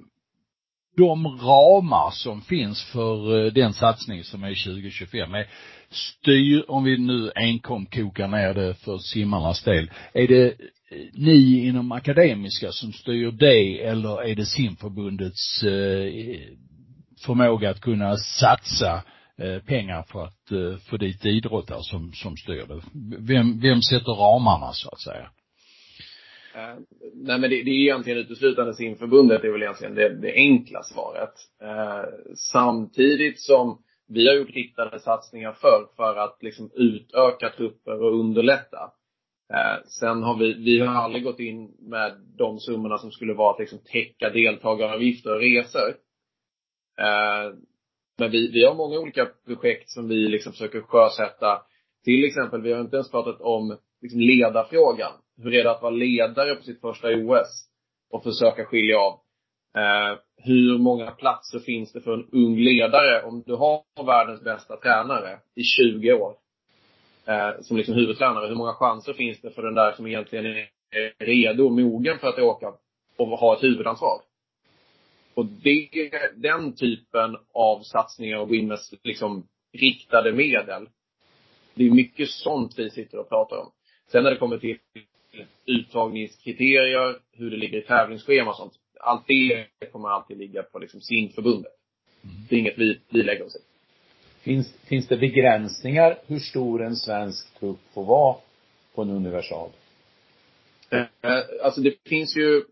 de ramar som finns för eh, den satsning som är 2025 är styr, om vi nu enkom kokar ner det för simmarnas del, är det eh, ni inom akademiska som styr det eller är det simförbundets eh, förmåga att kunna satsa eh, pengar för att eh, få dit idrottare som, som styr det? Vem, vem sätter ramarna så att säga? Eh, nej men det, det är egentligen uteslutande simförbundet, det är väl egentligen det, det enkla svaret. Eh, samtidigt som vi har gjort riktade satsningar för, för att liksom utöka trupper och underlätta. Eh, sen har vi, vi har aldrig gått in med de summorna som skulle vara att liksom täcka deltagaravgifter och resor. Eh, men vi, vi har många olika projekt som vi liksom försöker sjösätta. Till exempel, vi har inte ens pratat om liksom ledarfrågan hur är det att vara ledare på sitt första OS och försöka skilja av eh, hur många platser finns det för en ung ledare om du har världens bästa tränare i 20 år eh, som liksom huvudtränare. Hur många chanser finns det för den där som egentligen är redo och mogen för att åka och ha ett huvudansvar? Och det, den typen av satsningar och gå in med liksom riktade medel. Det är mycket sånt vi sitter och pratar om. Sen när det kommer till uttagningskriterier, hur det ligger i tävlingsschema och sånt. Allt det kommer alltid ligga på liksom simförbundet. Mm. Det är inget vi, vi lägger oss i. Finns, finns det begränsningar hur stor en svensk trupp får vara på en universal? Eh, alltså det finns ju,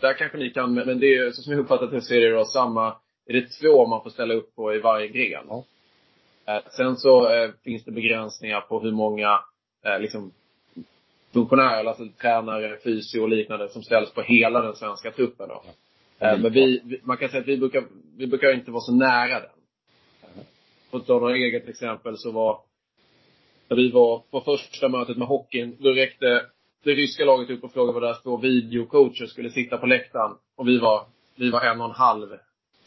där kanske ni kan, men det är så som jag uppfattat det så är det då samma, är det två man får ställa upp på i varje gren. Ja. Eh, sen så eh, finns det begränsningar på hur många eh, liksom funktionärer, alltså tränare, fysio och liknande som ställs på hela den svenska truppen då. Ja. Men vi, man kan säga att vi brukar, vi brukar inte vara så nära den. För att ta några eget exempel så var, när vi var på första mötet med hockeyn, då räckte det ryska laget upp och frågade vad deras två videocoacher skulle sitta på läktaren. Och vi var, vi var en och en halv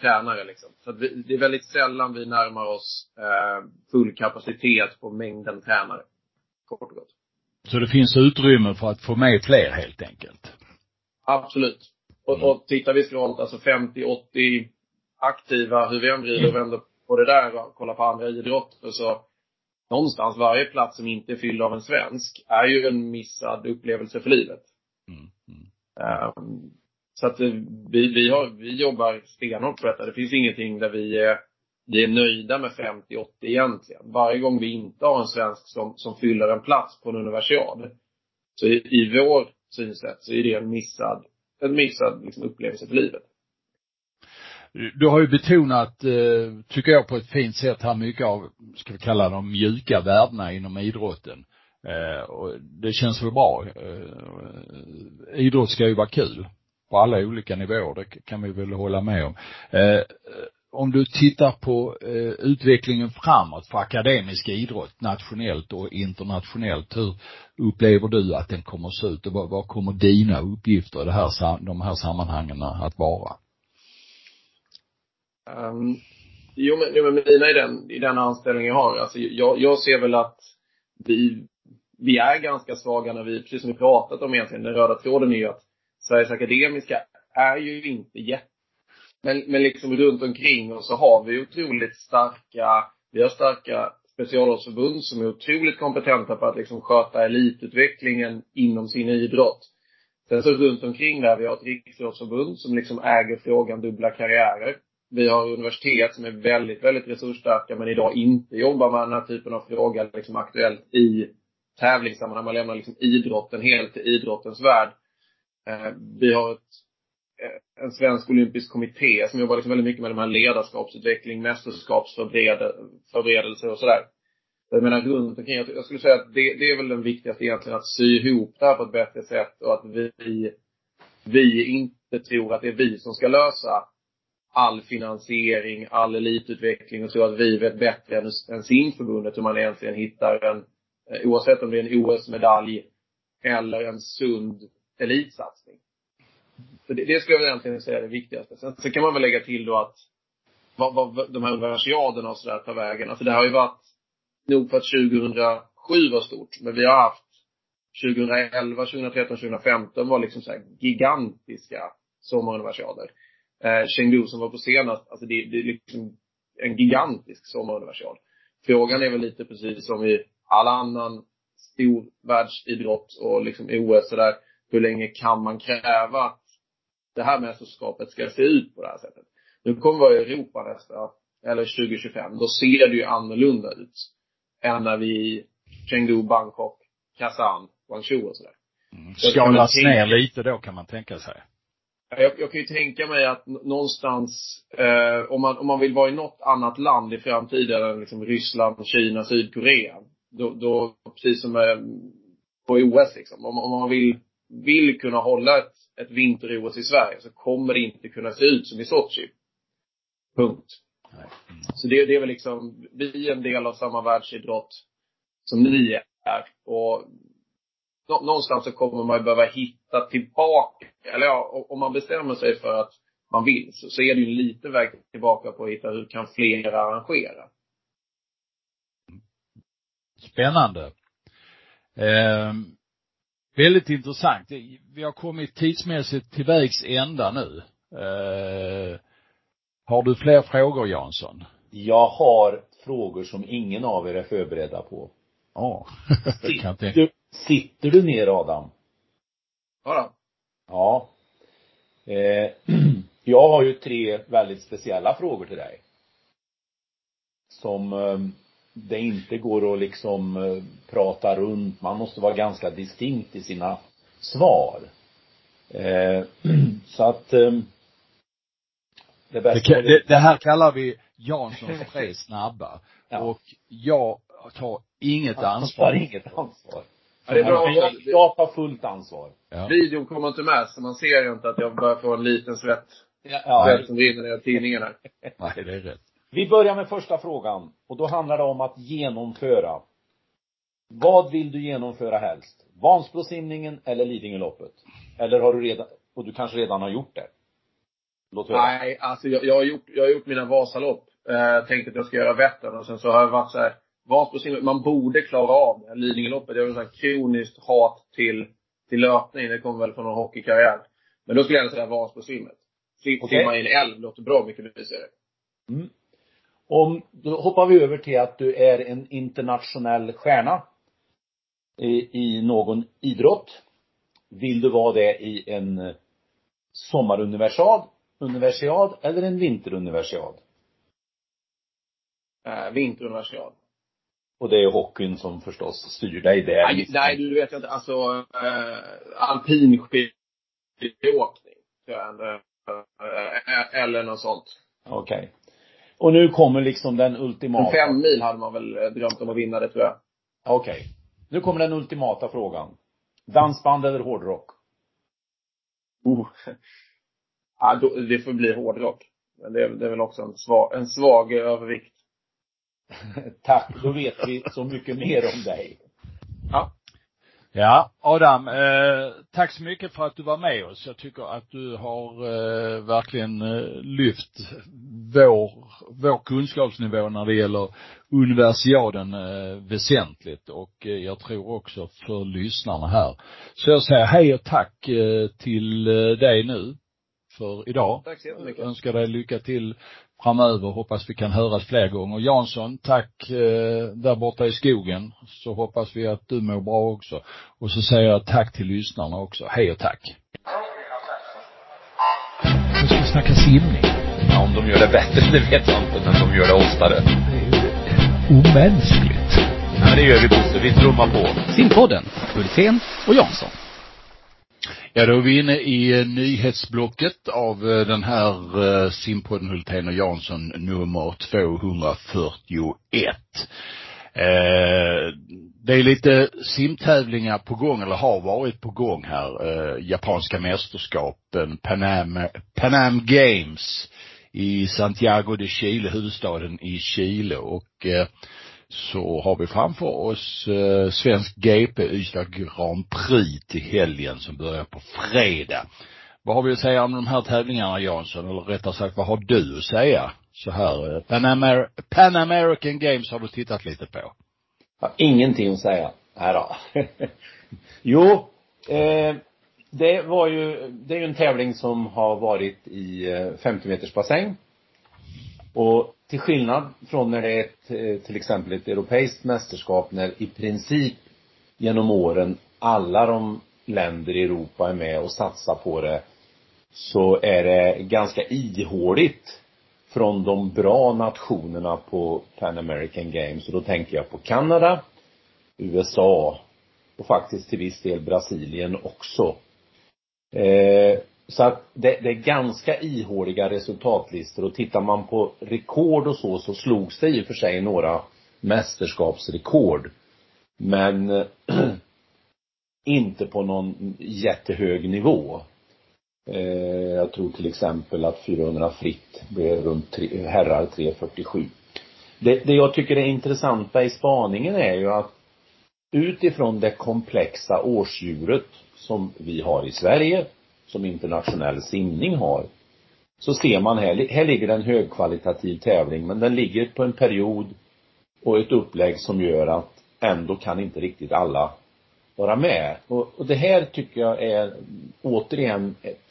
tränare liksom. Så att vi, det är väldigt sällan vi närmar oss eh, full kapacitet på mängden tränare. Kort och gott. Så det finns utrymme för att få med fler helt enkelt? Absolut. Och, mm. och tittar vi skralt, alltså 50, 80 aktiva, hur vi än vrider och vänder på det där och kollar på andra idrotter så någonstans varje plats som inte är fylld av en svensk är ju en missad upplevelse för livet. Mm. Mm. Um, så att vi, vi har, vi jobbar stenhårt på detta. Det finns ingenting där vi är vi är nöjda med 50-80 egentligen. Varje gång vi inte har en svensk som, som fyller en plats på en universiad. Så i, i vår synsätt så är det en missad, en missad liksom, upplevelse för livet. Du har ju betonat, eh, tycker jag på ett fint sätt här, mycket av, ska vi kalla de mjuka värdena inom idrotten. Eh, och det känns väl bra. Eh, idrott ska ju vara kul på alla olika nivåer, det kan vi väl hålla med om om du tittar på eh, utvecklingen framåt för akademisk idrott nationellt och internationellt, hur upplever du att den kommer att se ut och vad, vad kommer dina uppgifter i det här, de här sammanhangen att vara? Um, jo, men, jo, men mina i den, i den anställning jag har, alltså jag, jag ser väl att vi, vi är ganska svaga när vi, precis som vi pratat om egentligen, den röda tråden är ju att Sveriges Akademiska är ju inte jätte men, men liksom runt omkring oss så har vi otroligt starka, vi har starka specialidrottsförbund som är otroligt kompetenta på att liksom sköta elitutvecklingen inom sin idrott. Sen så runt omkring där, vi har ett riksidrottsförbund som liksom äger frågan dubbla karriärer. Vi har universitet som är väldigt, väldigt resursstarka men idag inte jobbar med den här typen av fråga liksom aktuellt i tävlingssammanhang. Man lämnar liksom idrotten helt till idrottens värld. Eh, vi har ett, Eh, en svensk olympisk kommitté som jobbar liksom väldigt mycket med de här ledarskapsutveckling, mästerskapsförberedelser och sådär. Jag menar runt omkring, jag skulle säga att det, det är väl den viktigaste egentligen, att sy ihop det här på ett bättre sätt och att vi, vi inte tror att det är vi som ska lösa all finansiering, all elitutveckling och tror att vi vet bättre än, än simförbundet hur man egentligen hittar en, eh, oavsett om det är en OS-medalj eller en sund elitsatsning. Så det, det skulle jag egentligen säga är det viktigaste. Sen, sen kan man väl lägga till då att vad, vad de här universiaderna och sådär tar vägen. Alltså det har ju varit nog för att 2007 var stort, men vi har haft 2011, 2013, 2015 var liksom så här gigantiska sommaruniversiader. Eh, Chengdu som var på senast, alltså, alltså det, det är liksom en gigantisk sommaruniversiad. Frågan är väl lite precis som i all annan stor världsidrott och liksom OS sådär. Hur länge kan man kräva att det här mästerskapet ska se ut på det här sättet? Nu kommer vi vara i Europa nästa, eller 2025. Då ser det ju annorlunda ut. Än när vi Chengdu, Bangkok, Kazan, Guangzhou och sådär. Mm. Skalas ner lite då kan man tänka sig. Jag, jag kan ju tänka mig att någonstans, eh, om, man, om man vill vara i något annat land i framtiden än liksom Ryssland, Kina, Sydkorea. Då, då precis som eh, på OS liksom. Om, om man vill, vill kunna hålla ett, ett vinter-OS i Sverige så kommer det inte kunna se ut som i Sochi. Punkt. Mm. Så det, det är väl liksom, vi är en del av samma världsidrott som ni är. Och någonstans så kommer man behöva hitta tillbaka, eller ja, om man bestämmer sig för att man vill, så, så är det ju en liten väg tillbaka på att hitta hur kan fler arrangera. Spännande. Eh, väldigt intressant. Vi har kommit tidsmässigt till vägs ända nu. Eh, har du fler frågor Jansson? Jag har frågor som ingen av er är förberedda på. Ja, (laughs) kan jag tänka. Sitter du ner Adam? Ja. Ja. Eh, (clears throat) jag har ju tre väldigt speciella frågor till dig. Som eh, det inte går att liksom eh, prata runt. Man måste vara ganska distinkt i sina svar. Eh, (clears throat) så att eh, det, bästa det, det, det här kallar vi Janssons (laughs) tre snabba. Ja. Och jag tar inget ansvar. Jag tar inget ansvar. Ja, det är bra. Jag, jag tar fullt ansvar. Ja. Videon kommer inte med, så man ser ju inte att jag börjar få en liten svett. Ja. Svett som rinner i tidningen här. Nej, det är rätt. Vi börjar med första frågan. Och då handlar det om att genomföra. Vad vill du genomföra helst? Vansbrosimningen eller Lidingöloppet? Eller har du redan, och du kanske redan har gjort det? Låt höra. Nej, alltså jag, jag har gjort, jag har gjort mina Vasalopp. Eh, tänkte att jag ska göra Vättern och sen så har jag varit så här Vansbrosimmet, man borde klara av det. Lidingöloppet, jag har ett kroniskt hat till, till löpning. Det kommer väl från någon hockeykarriär. Men då skulle jag säga Vansbrosimmet. Okay. Simma i en älv låter bra mycket mysigare. Mm. Om, då hoppar vi över till att du är en internationell stjärna i, i någon idrott. Vill du vara det i en sommaruniversad, universiad eller en vinteruniversiad? Äh, vinteruniversiad. Och det är hockeyn som förstås styr dig där. Nej, nej du vet inte, alltså äh, alpin skidåkning. Äh, eller något sånt. Okej. Okay. Och nu kommer liksom den ultimata. Fem mil hade man väl drömt om att vinna det tror jag. Okej. Okay. Nu kommer den ultimata frågan. Dansband eller hårdrock? Oh. (laughs) Ja, då, det får bli hårdrock. Men det är, det är väl också en svag, en svag övervikt. (laughs) Tack, då vet vi så mycket mer om dig. Ja. Ja, Adam, eh, tack så mycket för att du var med oss. Jag tycker att du har eh, verkligen eh, lyft vår, vår kunskapsnivå när det gäller universiaden eh, väsentligt och eh, jag tror också för lyssnarna här. Så jag säger hej och tack eh, till eh, dig nu för idag. Tack så jättemycket. Önskar dig lycka till framöver. Hoppas vi kan höras fler gånger. Jansson, tack eh, där borta i skogen. Så hoppas vi att du mår bra också. Och så säger jag tack till lyssnarna också. Hej och tack. Nu ska vi snacka simning. Ja, om de gör det bättre, det vet jag inte, men de gör det oftare. Det är ju omänskligt. Ja, det gör vi Bosse. Vi trummar på. Simpodden, Hultén och Jansson. Ja, då är vi inne i eh, nyhetsblocket av eh, den här eh, simpodden Hultén och Jansson nummer 241. Eh, det är lite simtävlingar på gång, eller har varit på gång här. Eh, japanska mästerskapen, Panam, Panam Games i Santiago de Chile, huvudstaden i Chile och eh, så har vi framför oss eh, Svensk GP Ystad Grand Prix till helgen som börjar på fredag. Vad har vi att säga om de här tävlingarna Jansson? Eller rättare sagt, vad har du att säga? Så här, eh, Pan, Amer Pan American Games har du tittat lite på. Jag har ingenting att säga. Nej då. (laughs) jo, eh, det var ju, det är ju en tävling som har varit i eh, 50 meters bassäng. Och till skillnad från när det är ett, eh, till exempel ett europeiskt mästerskap när i princip genom åren alla de länder i Europa är med och satsar på det så är det ganska ihåligt från de bra nationerna på Pan American Games och då tänker jag på Kanada, USA och faktiskt till viss del Brasilien också. Eh, så att det, det är ganska ihåliga resultatlistor och tittar man på rekord och så, så slogs det i och för sig några mästerskapsrekord. Men (clears throat) inte på någon jättehög nivå. Eh, jag tror till exempel att 400 fritt blev runt tre, herrar 347. Det, det jag tycker är intressanta i spaningen är ju att utifrån det komplexa årsdjuret som vi har i Sverige som internationell simning har, så ser man här, här ligger en högkvalitativ tävling, men den ligger på en period och ett upplägg som gör att ändå kan inte riktigt alla vara med. Och, och det här tycker jag är återigen ett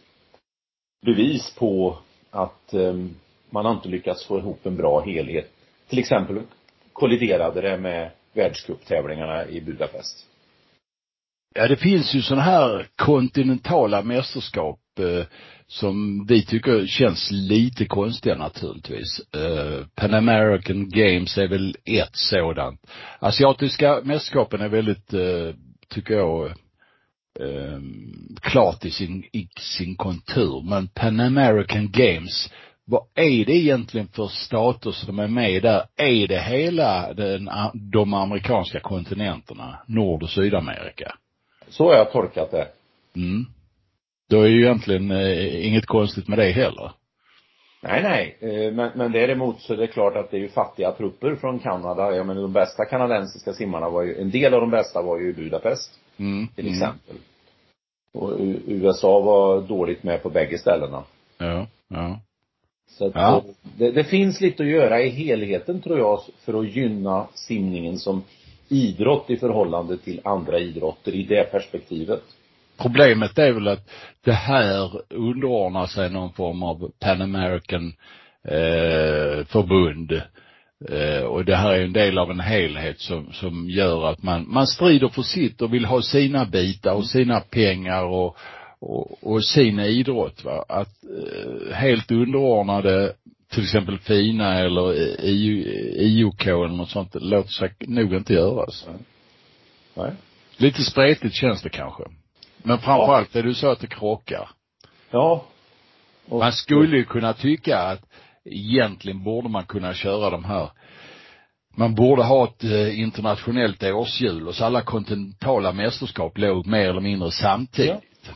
bevis på att um, man har inte lyckats få ihop en bra helhet. Till exempel kolliderade det med världscuptävlingarna i Budapest. Ja, det finns ju sådana här kontinentala mästerskap eh, som vi tycker känns lite konstiga naturligtvis. Eh, Pan American Games är väl ett sådant. Asiatiska mästerskapen är väldigt, eh, tycker jag, eh, klart i sin, i sin kontur. Men Pan American Games, vad är det egentligen för stater som är med där? Är det hela den, de amerikanska kontinenterna, Nord och Sydamerika? Så har jag tolkat det. Mm. Då är ju egentligen eh, inget konstigt med det heller. Nej, nej. Eh, men, men däremot så är det klart att det är ju fattiga trupper från Kanada. Jag menar de bästa kanadensiska simmarna var ju, en del av de bästa var ju i Budapest. Mm. Till exempel. Mm. Och USA var dåligt med på bägge ställena. Ja, ja. Så att ja. det, det finns lite att göra i helheten tror jag för att gynna simningen som idrott i förhållande till andra idrotter i det perspektivet. Problemet är väl att det här underordnar sig någon form av Pan American eh, förbund. Eh, och det här är en del av en helhet som, som gör att man, man strider för sitt och vill ha sina bitar och sina pengar och, och, och sin idrott va. Att eh, helt underordnade till exempel FINA eller IOK eller något sånt, låter sig nog inte göras. Nej. Nej. Lite spretigt känns det kanske. Men framförallt ja. är det så att det krockar. Ja. Och man skulle ju kunna tycka att egentligen borde man kunna köra de här man borde ha ett eh, internationellt årshjul och så alla kontinentala mästerskap låg mer eller mindre samtidigt. Ja.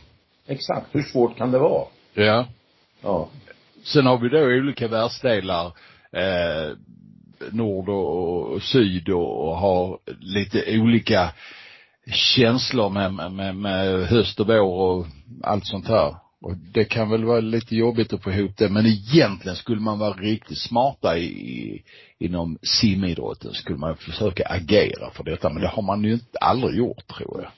Exakt. Hur svårt kan det vara? Ja. Ja. Sen har vi då olika världsdelar, eh, nord och, och syd och, och har lite olika känslor med, med, med höst och vår och allt sånt här. Och det kan väl vara lite jobbigt att få ihop det, men egentligen skulle man vara riktigt smarta i, inom simidrotten skulle man försöka agera för detta, men det har man ju inte aldrig gjort tror jag.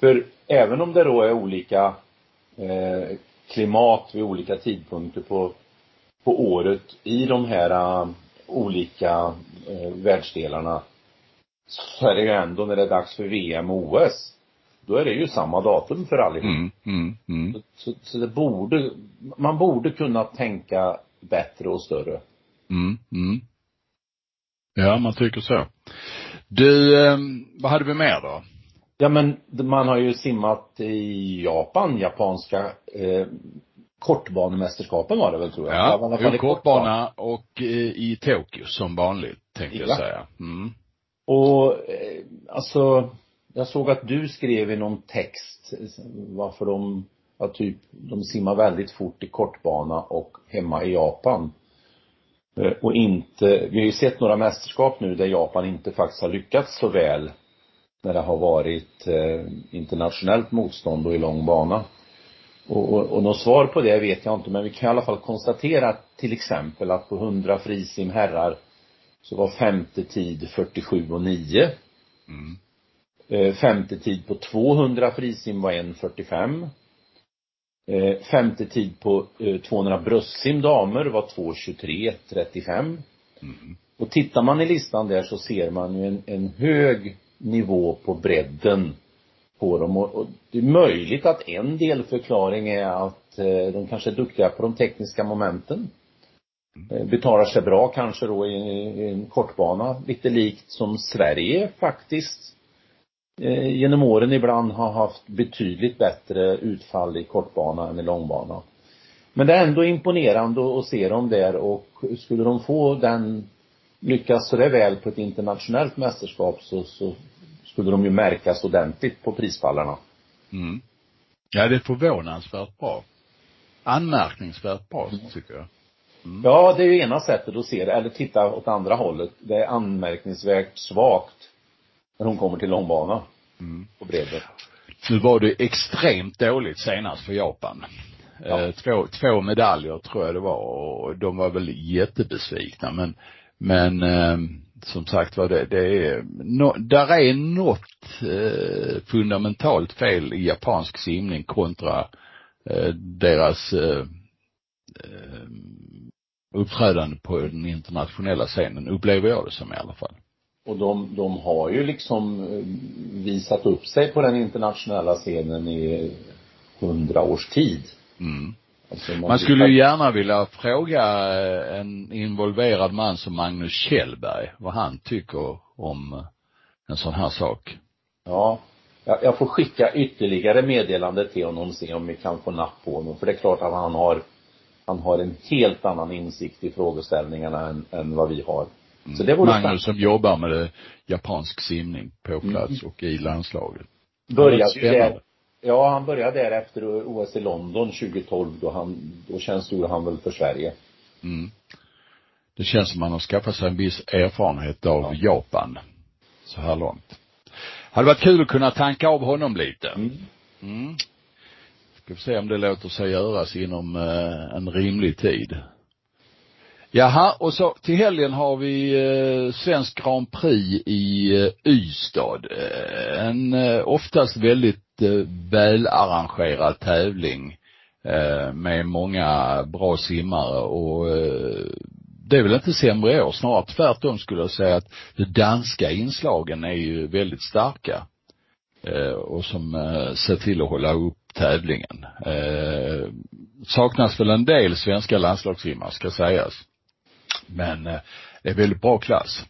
För även om det då är olika eh, klimat vid olika tidpunkter på, på året i de här uh, olika uh, världsdelarna så är det ju ändå när det är dags för VM och OS då är det ju samma datum för allihop. Mm, mm, mm. Så, så, så det borde, man borde kunna tänka bättre och större. Mm, mm. Ja, man tycker så. Du, eh, vad hade vi mer då? Ja men man har ju simmat i Japan, japanska eh, kortbanemästerskapen var det väl tror jag? Ja, i kortbana och eh, i Tokyo som vanligt, tänkte jag Ja. säga. Mm. Och eh, alltså, jag såg att du skrev i någon text varför de, ja typ, de simmar väldigt fort i kortbana och hemma i Japan. Eh, Och inte, vi har ju sett några mästerskap nu där Japan inte faktiskt har lyckats så väl när det har varit eh, internationellt motstånd och i lång bana. Och, och, och något svar på det vet jag inte, men vi kan i alla fall konstatera till exempel att på 100 frisim herrar så var femte tid 47 och 9. Mm. Eh, femte tid på 200 frisim var 1.45. Eh, femte tid på eh, 200 bröstsim damer var 2.23.35. Mm. Och tittar man i listan där så ser man ju en, en hög nivå på bredden på dem och, och det är möjligt att en delförklaring är att eh, de kanske är duktiga på de tekniska momenten. Eh, betalar sig bra kanske då i, i en kortbana, lite likt som Sverige faktiskt eh, genom åren ibland har haft betydligt bättre utfall i kortbana än i långbana. Men det är ändå imponerande att se dem där och skulle de få den lyckas så det väl på ett internationellt mästerskap så, så skulle de ju märkas ordentligt på prispallarna. Mm. Ja, det är förvånansvärt bra. Anmärkningsvärt bra, Mm. tycker jag. Ja, det är ju ena sättet att se det, eller titta åt andra hållet. Det är anmärkningsvärt svagt när hon kommer till långbana Mm. på bredden. Nu var det extremt dåligt senast för Japan. Ja. Eh, Två, två medaljer tror jag det var och de var väl jättebesvikna men, men eh, som sagt var det, det är, no, där är något eh, fundamentalt fel i japansk simning kontra eh, deras eh, eh, uppträdande på den internationella scenen, upplever jag det som i alla fall. Och de, de har ju liksom eh, visat upp sig på den internationella scenen i hundra års tid. Mm. Alltså Man skulle ju gärna vilja fråga eh, en involverad man som Magnus Kjellberg vad han tycker om eh, en sån här sak. Ja. Jag, jag får skicka ytterligare meddelande till honom och se om vi kan få napp på honom. För det är klart att han har, han har en helt annan insikt i frågeställningarna än, än vad vi har. Så det vore Magnus som jobbar med det, japansk simning på plats och i landslaget. Där, ja han började där efter OS i London 2012 då han, då tjänstgjorde han väl för Sverige. Mm. Det känns som man har skaffat sig en viss erfarenhet av Ja. Japan så här långt. Hade varit kul att kunna tanka av honom lite. Mm. Mm. Ska vi se om det låter sig göras inom eh, en rimlig tid. Jaha, och så till helgen har vi eh, Svensk Grand Prix i eh, Ystad. Eh, en eh, oftast väldigt välarrangerad tävling eh, med många bra simmare och eh, det är väl inte sämre i år, snarare tvärtom skulle jag säga att de danska inslagen är ju väldigt starka eh, och som ser till att hålla upp tävlingen. Eh, saknas väl en del svenska landslagssimmare ska sägas. Men eh, det är väldigt bra klass.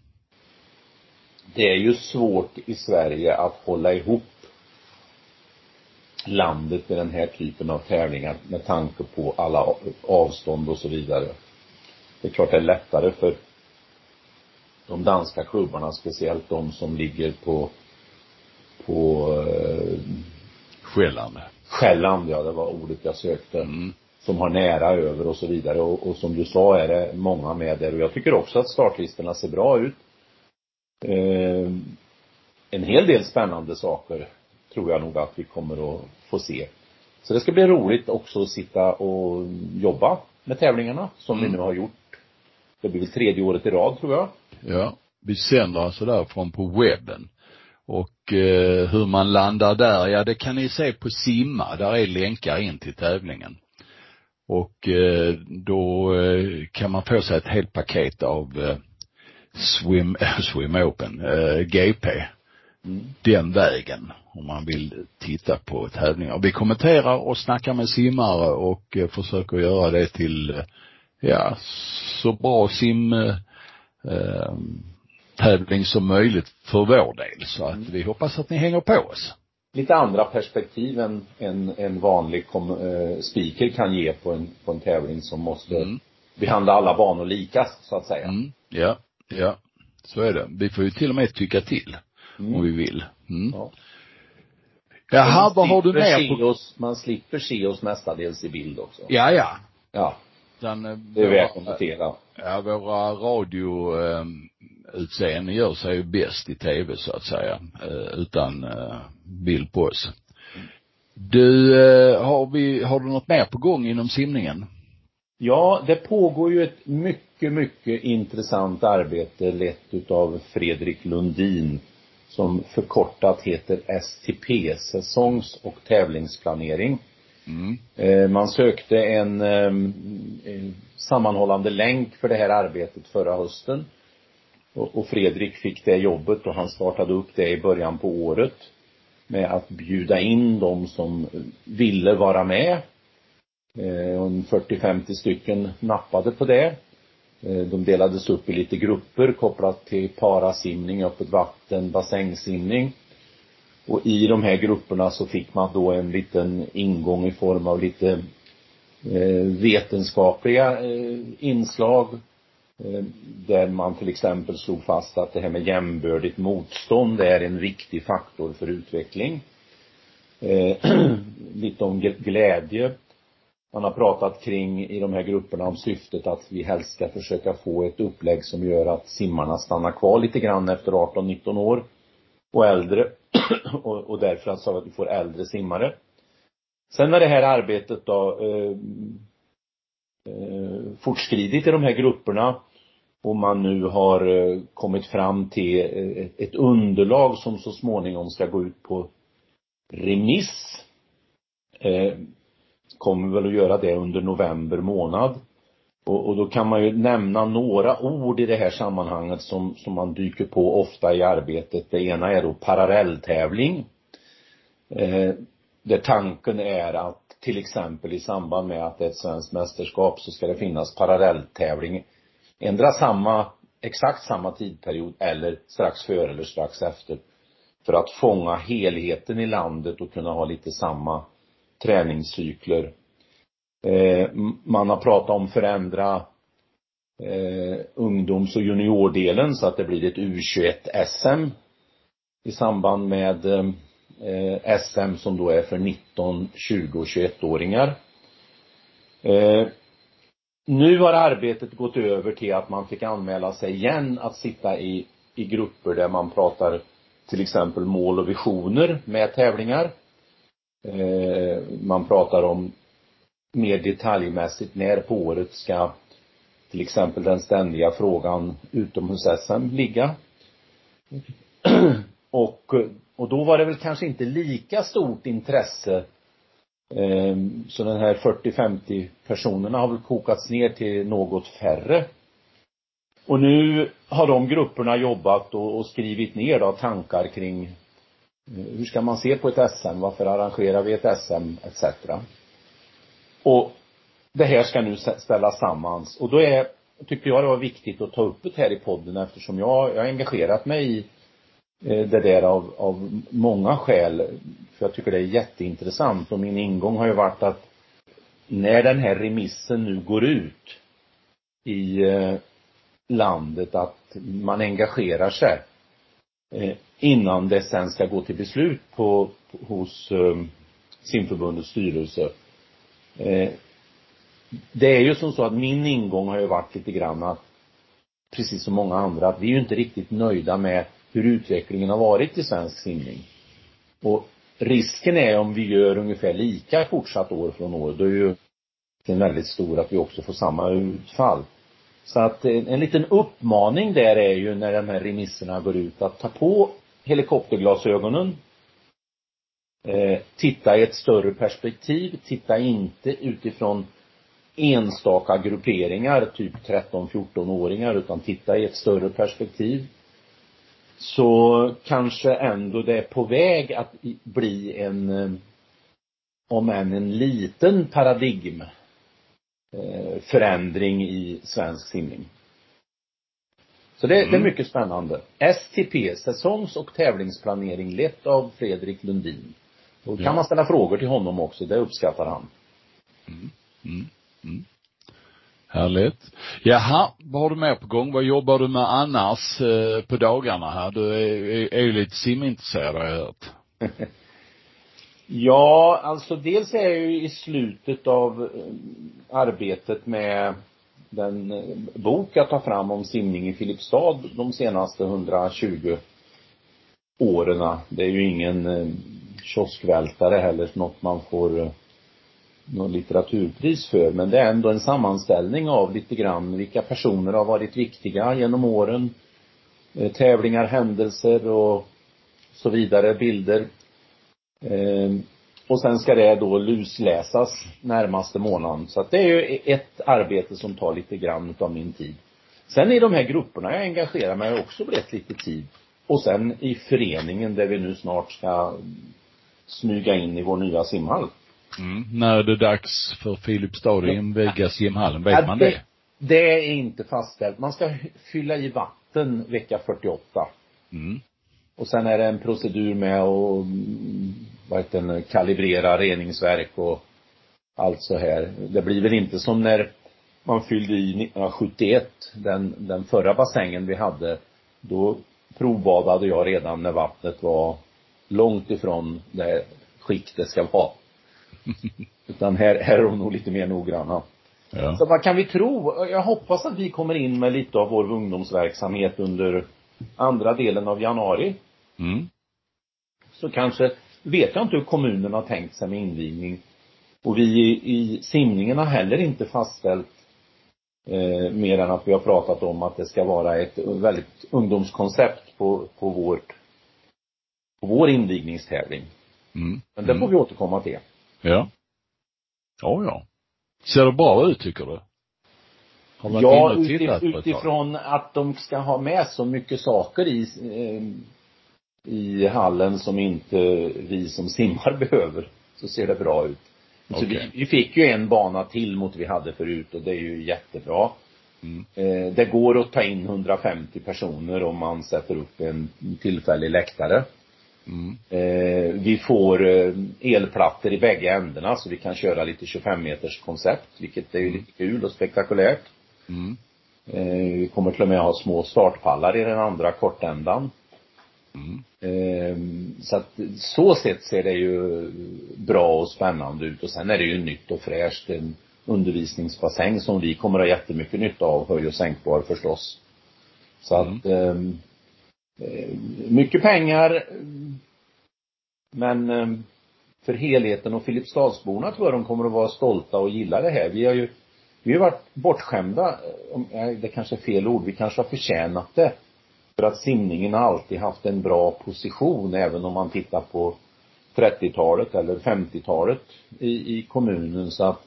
Det är ju svårt i Sverige att hålla ihop landet med den här typen av tävlingar med tanke på alla avstånd och så vidare. Det är klart det är lättare för de danska klubbarna, speciellt de som ligger på på eh, Själland. Själland, ja det var ordet jag sökte. Mm. Som har nära över och så vidare och, och som du sa är det många med där och jag tycker också att startlistorna ser bra ut. Eh, en hel del spännande saker tror jag nog att vi kommer att få se. Så det ska bli roligt också att sitta och jobba med tävlingarna som Mm. vi nu har gjort. Det blir väl tredje året i rad tror jag. Ja. Vi sänder alltså därifrån på webben. Och eh, hur man landar där, ja det kan ni se på Simma, där är länkar in till tävlingen. Och eh, då eh, kan man få sig ett helt paket av eh, Swim, (laughs) Swim Open, eh, GP. Mm. Den vägen om man vill titta på tävlingar. Vi kommenterar och snackar med simmare och eh, försöker göra det till ja, så bra sim eh, eh, tävling som möjligt för vår del. Så att vi hoppas att ni hänger på oss. Lite andra perspektiv än en, en vanlig kom, eh, speaker kan ge på en, på en tävling som måste Mm. behandla alla banor lika, så att säga. Mm. Ja, ja. Så är det. Vi får ju till och med tycka till Mm. om vi vill. Mm. Ja. Jaha, vad har du se på? oss, Man slipper se oss mestadels i bild också. Ja, ja. Ja, Den, eh, det är värt att notera. ja, våra radio eh, utseende gör sig ju bäst i tv så att säga, eh, utan eh, bild på oss. Du, eh, har vi, har du något mer på gång inom simningen? Ja, det pågår ju ett mycket, mycket intressant arbete lett utav Fredrik Lundin som förkortat heter STP, säsongs och tävlingsplanering. Mm. Eh, Man sökte en, ehm, en sammanhållande länk för det här arbetet förra hösten. Och Fredrik fick det jobbet och han startade upp det i början på året med att bjuda in de som ville vara med. Eh, och en 40-50 stycken nappade på det. Eh, de delades upp i lite grupper kopplat till parasimning, öppet vatten, bassängsimning. Och i de här grupperna så fick man då en liten ingång i form av lite eh, vetenskapliga eh, inslag. Där man till exempel slog fast att det här med jämbördigt motstånd är en viktig faktor för utveckling. (clears throat) Lite om glädje. Man har pratat kring i de här grupperna om syftet att vi helst ska försöka få ett upplägg som gör att simmarna stannar kvar lite grann efter 18-19 år och äldre (clears throat) och, och därför alltså att vi får äldre simmare. Sen när det här arbetet då eh, eh, fortskridit i de här grupperna och man nu har eh, kommit fram till eh, ett underlag som så småningom ska gå ut på remiss. Eh, Kommer väl att göra det under november månad. Och, och då kan man ju nämna några ord i det här sammanhanget som, som man dyker på ofta i arbetet. Det ena är då parallelltävling. Eh, där tanken är att till exempel i samband med att det är ett svenskt mästerskap så ska det finnas parallelltävling. Ändra samma, exakt samma tidperiod eller strax före eller strax efter. För att fånga helheten i landet och kunna ha lite samma träningscykler. Eh, man har pratat om förändra eh, ungdoms och juniordelen så att det blir ett U21-SM i samband med eh, SM som då är för 19, 20 och 21-åringar. Eh, nu har arbetet gått över till att man fick anmäla sig igen att sitta i, i grupper där man pratar till exempel mål och visioner med tävlingar. Eh, man pratar om mer detaljmässigt när på året ska till exempel den ständiga frågan utomhus-SM ligga. (clears throat) och, och då var det väl kanske inte lika stort intresse eh, så den här 40-50 personerna har väl kokats ner till något färre. Och nu har de grupperna jobbat och, och skrivit ner då tankar kring hur ska man se på ett SM, varför arrangerar vi ett SM, etc. Och det här ska nu ställas sammans och då är, tyckte jag det var viktigt att ta upp det här i podden eftersom jag, jag har engagerat mig i eh, det där av, av många skäl. För jag tycker det är jätteintressant och min ingång har ju varit att när den här remissen nu går ut i eh, landet att man engagerar sig Eh, innan det sen ska gå till beslut på, hos eh, simförbundets styrelse. Eh, det är ju som så att min ingång har ju varit lite grann att precis som många andra att vi är ju inte riktigt nöjda med hur utvecklingen har varit i svensk simning. Och risken är om vi gör ungefär lika fortsatt år från år, då är ju risken väldigt stor att vi också får samma utfall. Så att en, en liten uppmaning där är ju när de här remisserna går ut att ta på helikopterglasögonen. Eh, titta i ett större perspektiv, titta inte utifrån enstaka grupperingar, typ 13-14-åringar, utan titta i ett större perspektiv. Så kanske ändå det är på väg att bli en, eh, om än en liten paradigm förändring i svensk simning. Så det, det är Mm. mycket spännande. STP, säsongs och tävlingsplanering, lett av Fredrik Lundin. Då kan Ja. man ställa frågor till honom också, det uppskattar han. Härligt. Jaha, vad har du mer på gång? Vad jobbar du med annars eh, på dagarna här? Du är, är, är ju lite simintresserad har jag hört. (laughs) Ja, alltså dels är jag ju i slutet av eh, arbetet med den eh, bok jag tar fram om simning i Filipstad de senaste 120 åren. Det är ju ingen eh, kioskvältare heller, något man får något litteraturpris för, men det är ändå en sammanställning av lite grann vilka personer har varit viktiga genom åren. Tävlingar, händelser och så vidare, bilder. Eh, och sen ska det då lusläsas närmaste månaden. Så att det är ju ett arbete som tar lite grann utav min tid. Sen i de här grupperna jag engagerar mig också blivit lite tid. Och sen i föreningen där vi nu snart ska smyga in i vår nya simhall. Mm. När är det dags för Filipstad att inviga simhallen? Vet Ja, man det? Det är inte fastställt. Man ska fylla i vatten vecka 48. Mm. Och sen är det en procedur med att, mm, vad heter den, kalibrera reningsverk och allt så här. Det blir väl inte som när man fyllde i 1971, den, den förra bassängen vi hade. Då provbadade jag redan när vattnet var långt ifrån det skick det ska vara. (laughs) Utan här, här är de nog lite mer noggranna. Ja. Så vad kan vi tro? Jag hoppas att vi kommer in med lite av vår ungdomsverksamhet under andra delen av januari. Mm. Så kanske, vet jag inte hur kommunen har tänkt sig med invigning. Och vi i, simningen har heller inte fastställt eh, mer än att vi har pratat om att det ska vara ett väldigt ungdomskoncept på, på vårt på vår invigningstävling. Mm. Men det får Mm. vi återkomma till. Ja. Ja, ja. Ser det bra ut tycker du? Ja, utif- utifrån att de ska ha med så mycket saker i, eh, i hallen som inte vi som simmar (laughs) behöver, så ser det bra ut. Så vi, vi fick ju en bana till mot vi hade förut och det är ju jättebra. Mm. Eh, det går att ta in 150 personer om man sätter upp en tillfällig läktare. Mm. Eh, vi får eh, elplattor i bägge ändarna så vi kan köra lite 25 meters koncept, vilket är ju lite kul och spektakulärt. Mm. Eh, vi kommer till och med ha små startpallar i den andra kortändan. Mm. Eh, så att så sett ser det ju bra och spännande ut och sen är det ju nytt och fräscht. En undervisningsbassäng som vi kommer ha jättemycket nytta av, höj och sänkbar förstås. Så att ehm, eh, mycket pengar men eh, för helheten och Filipstadsborna tror jag de kommer att vara stolta och gilla det här. Vi har ju vi har varit bortskämda, det kanske är fel ord, vi kanske har förtjänat det. För att simningen har alltid haft en bra position även om man tittar på 30-talet eller 50-talet i, i kommunen så att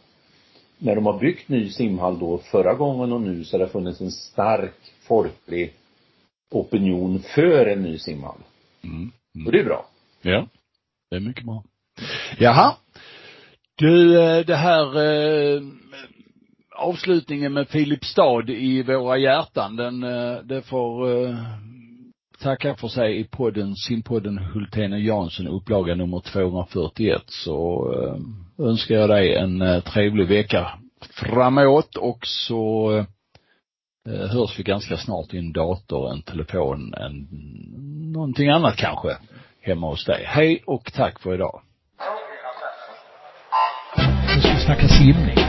när de har byggt ny simhall då förra gången och nu så har det funnits en stark folklig opinion för en ny simhall. Mm. Och det är bra. Ja. Det är mycket bra. Jaha. Du, eh, det här eh, avslutningen med Filipstad i våra hjärtan, den, eh, det får eh, tacka för sig i podden, simpodden Hultén och Jansson, upplaga nummer 241. Så eh, önskar jag dig en trevlig vecka framåt och så hörs vi ganska snart i en dator, en telefon, en, någonting annat kanske hemma hos dig. Hej och tack för idag. Nu ska vi snacka simning.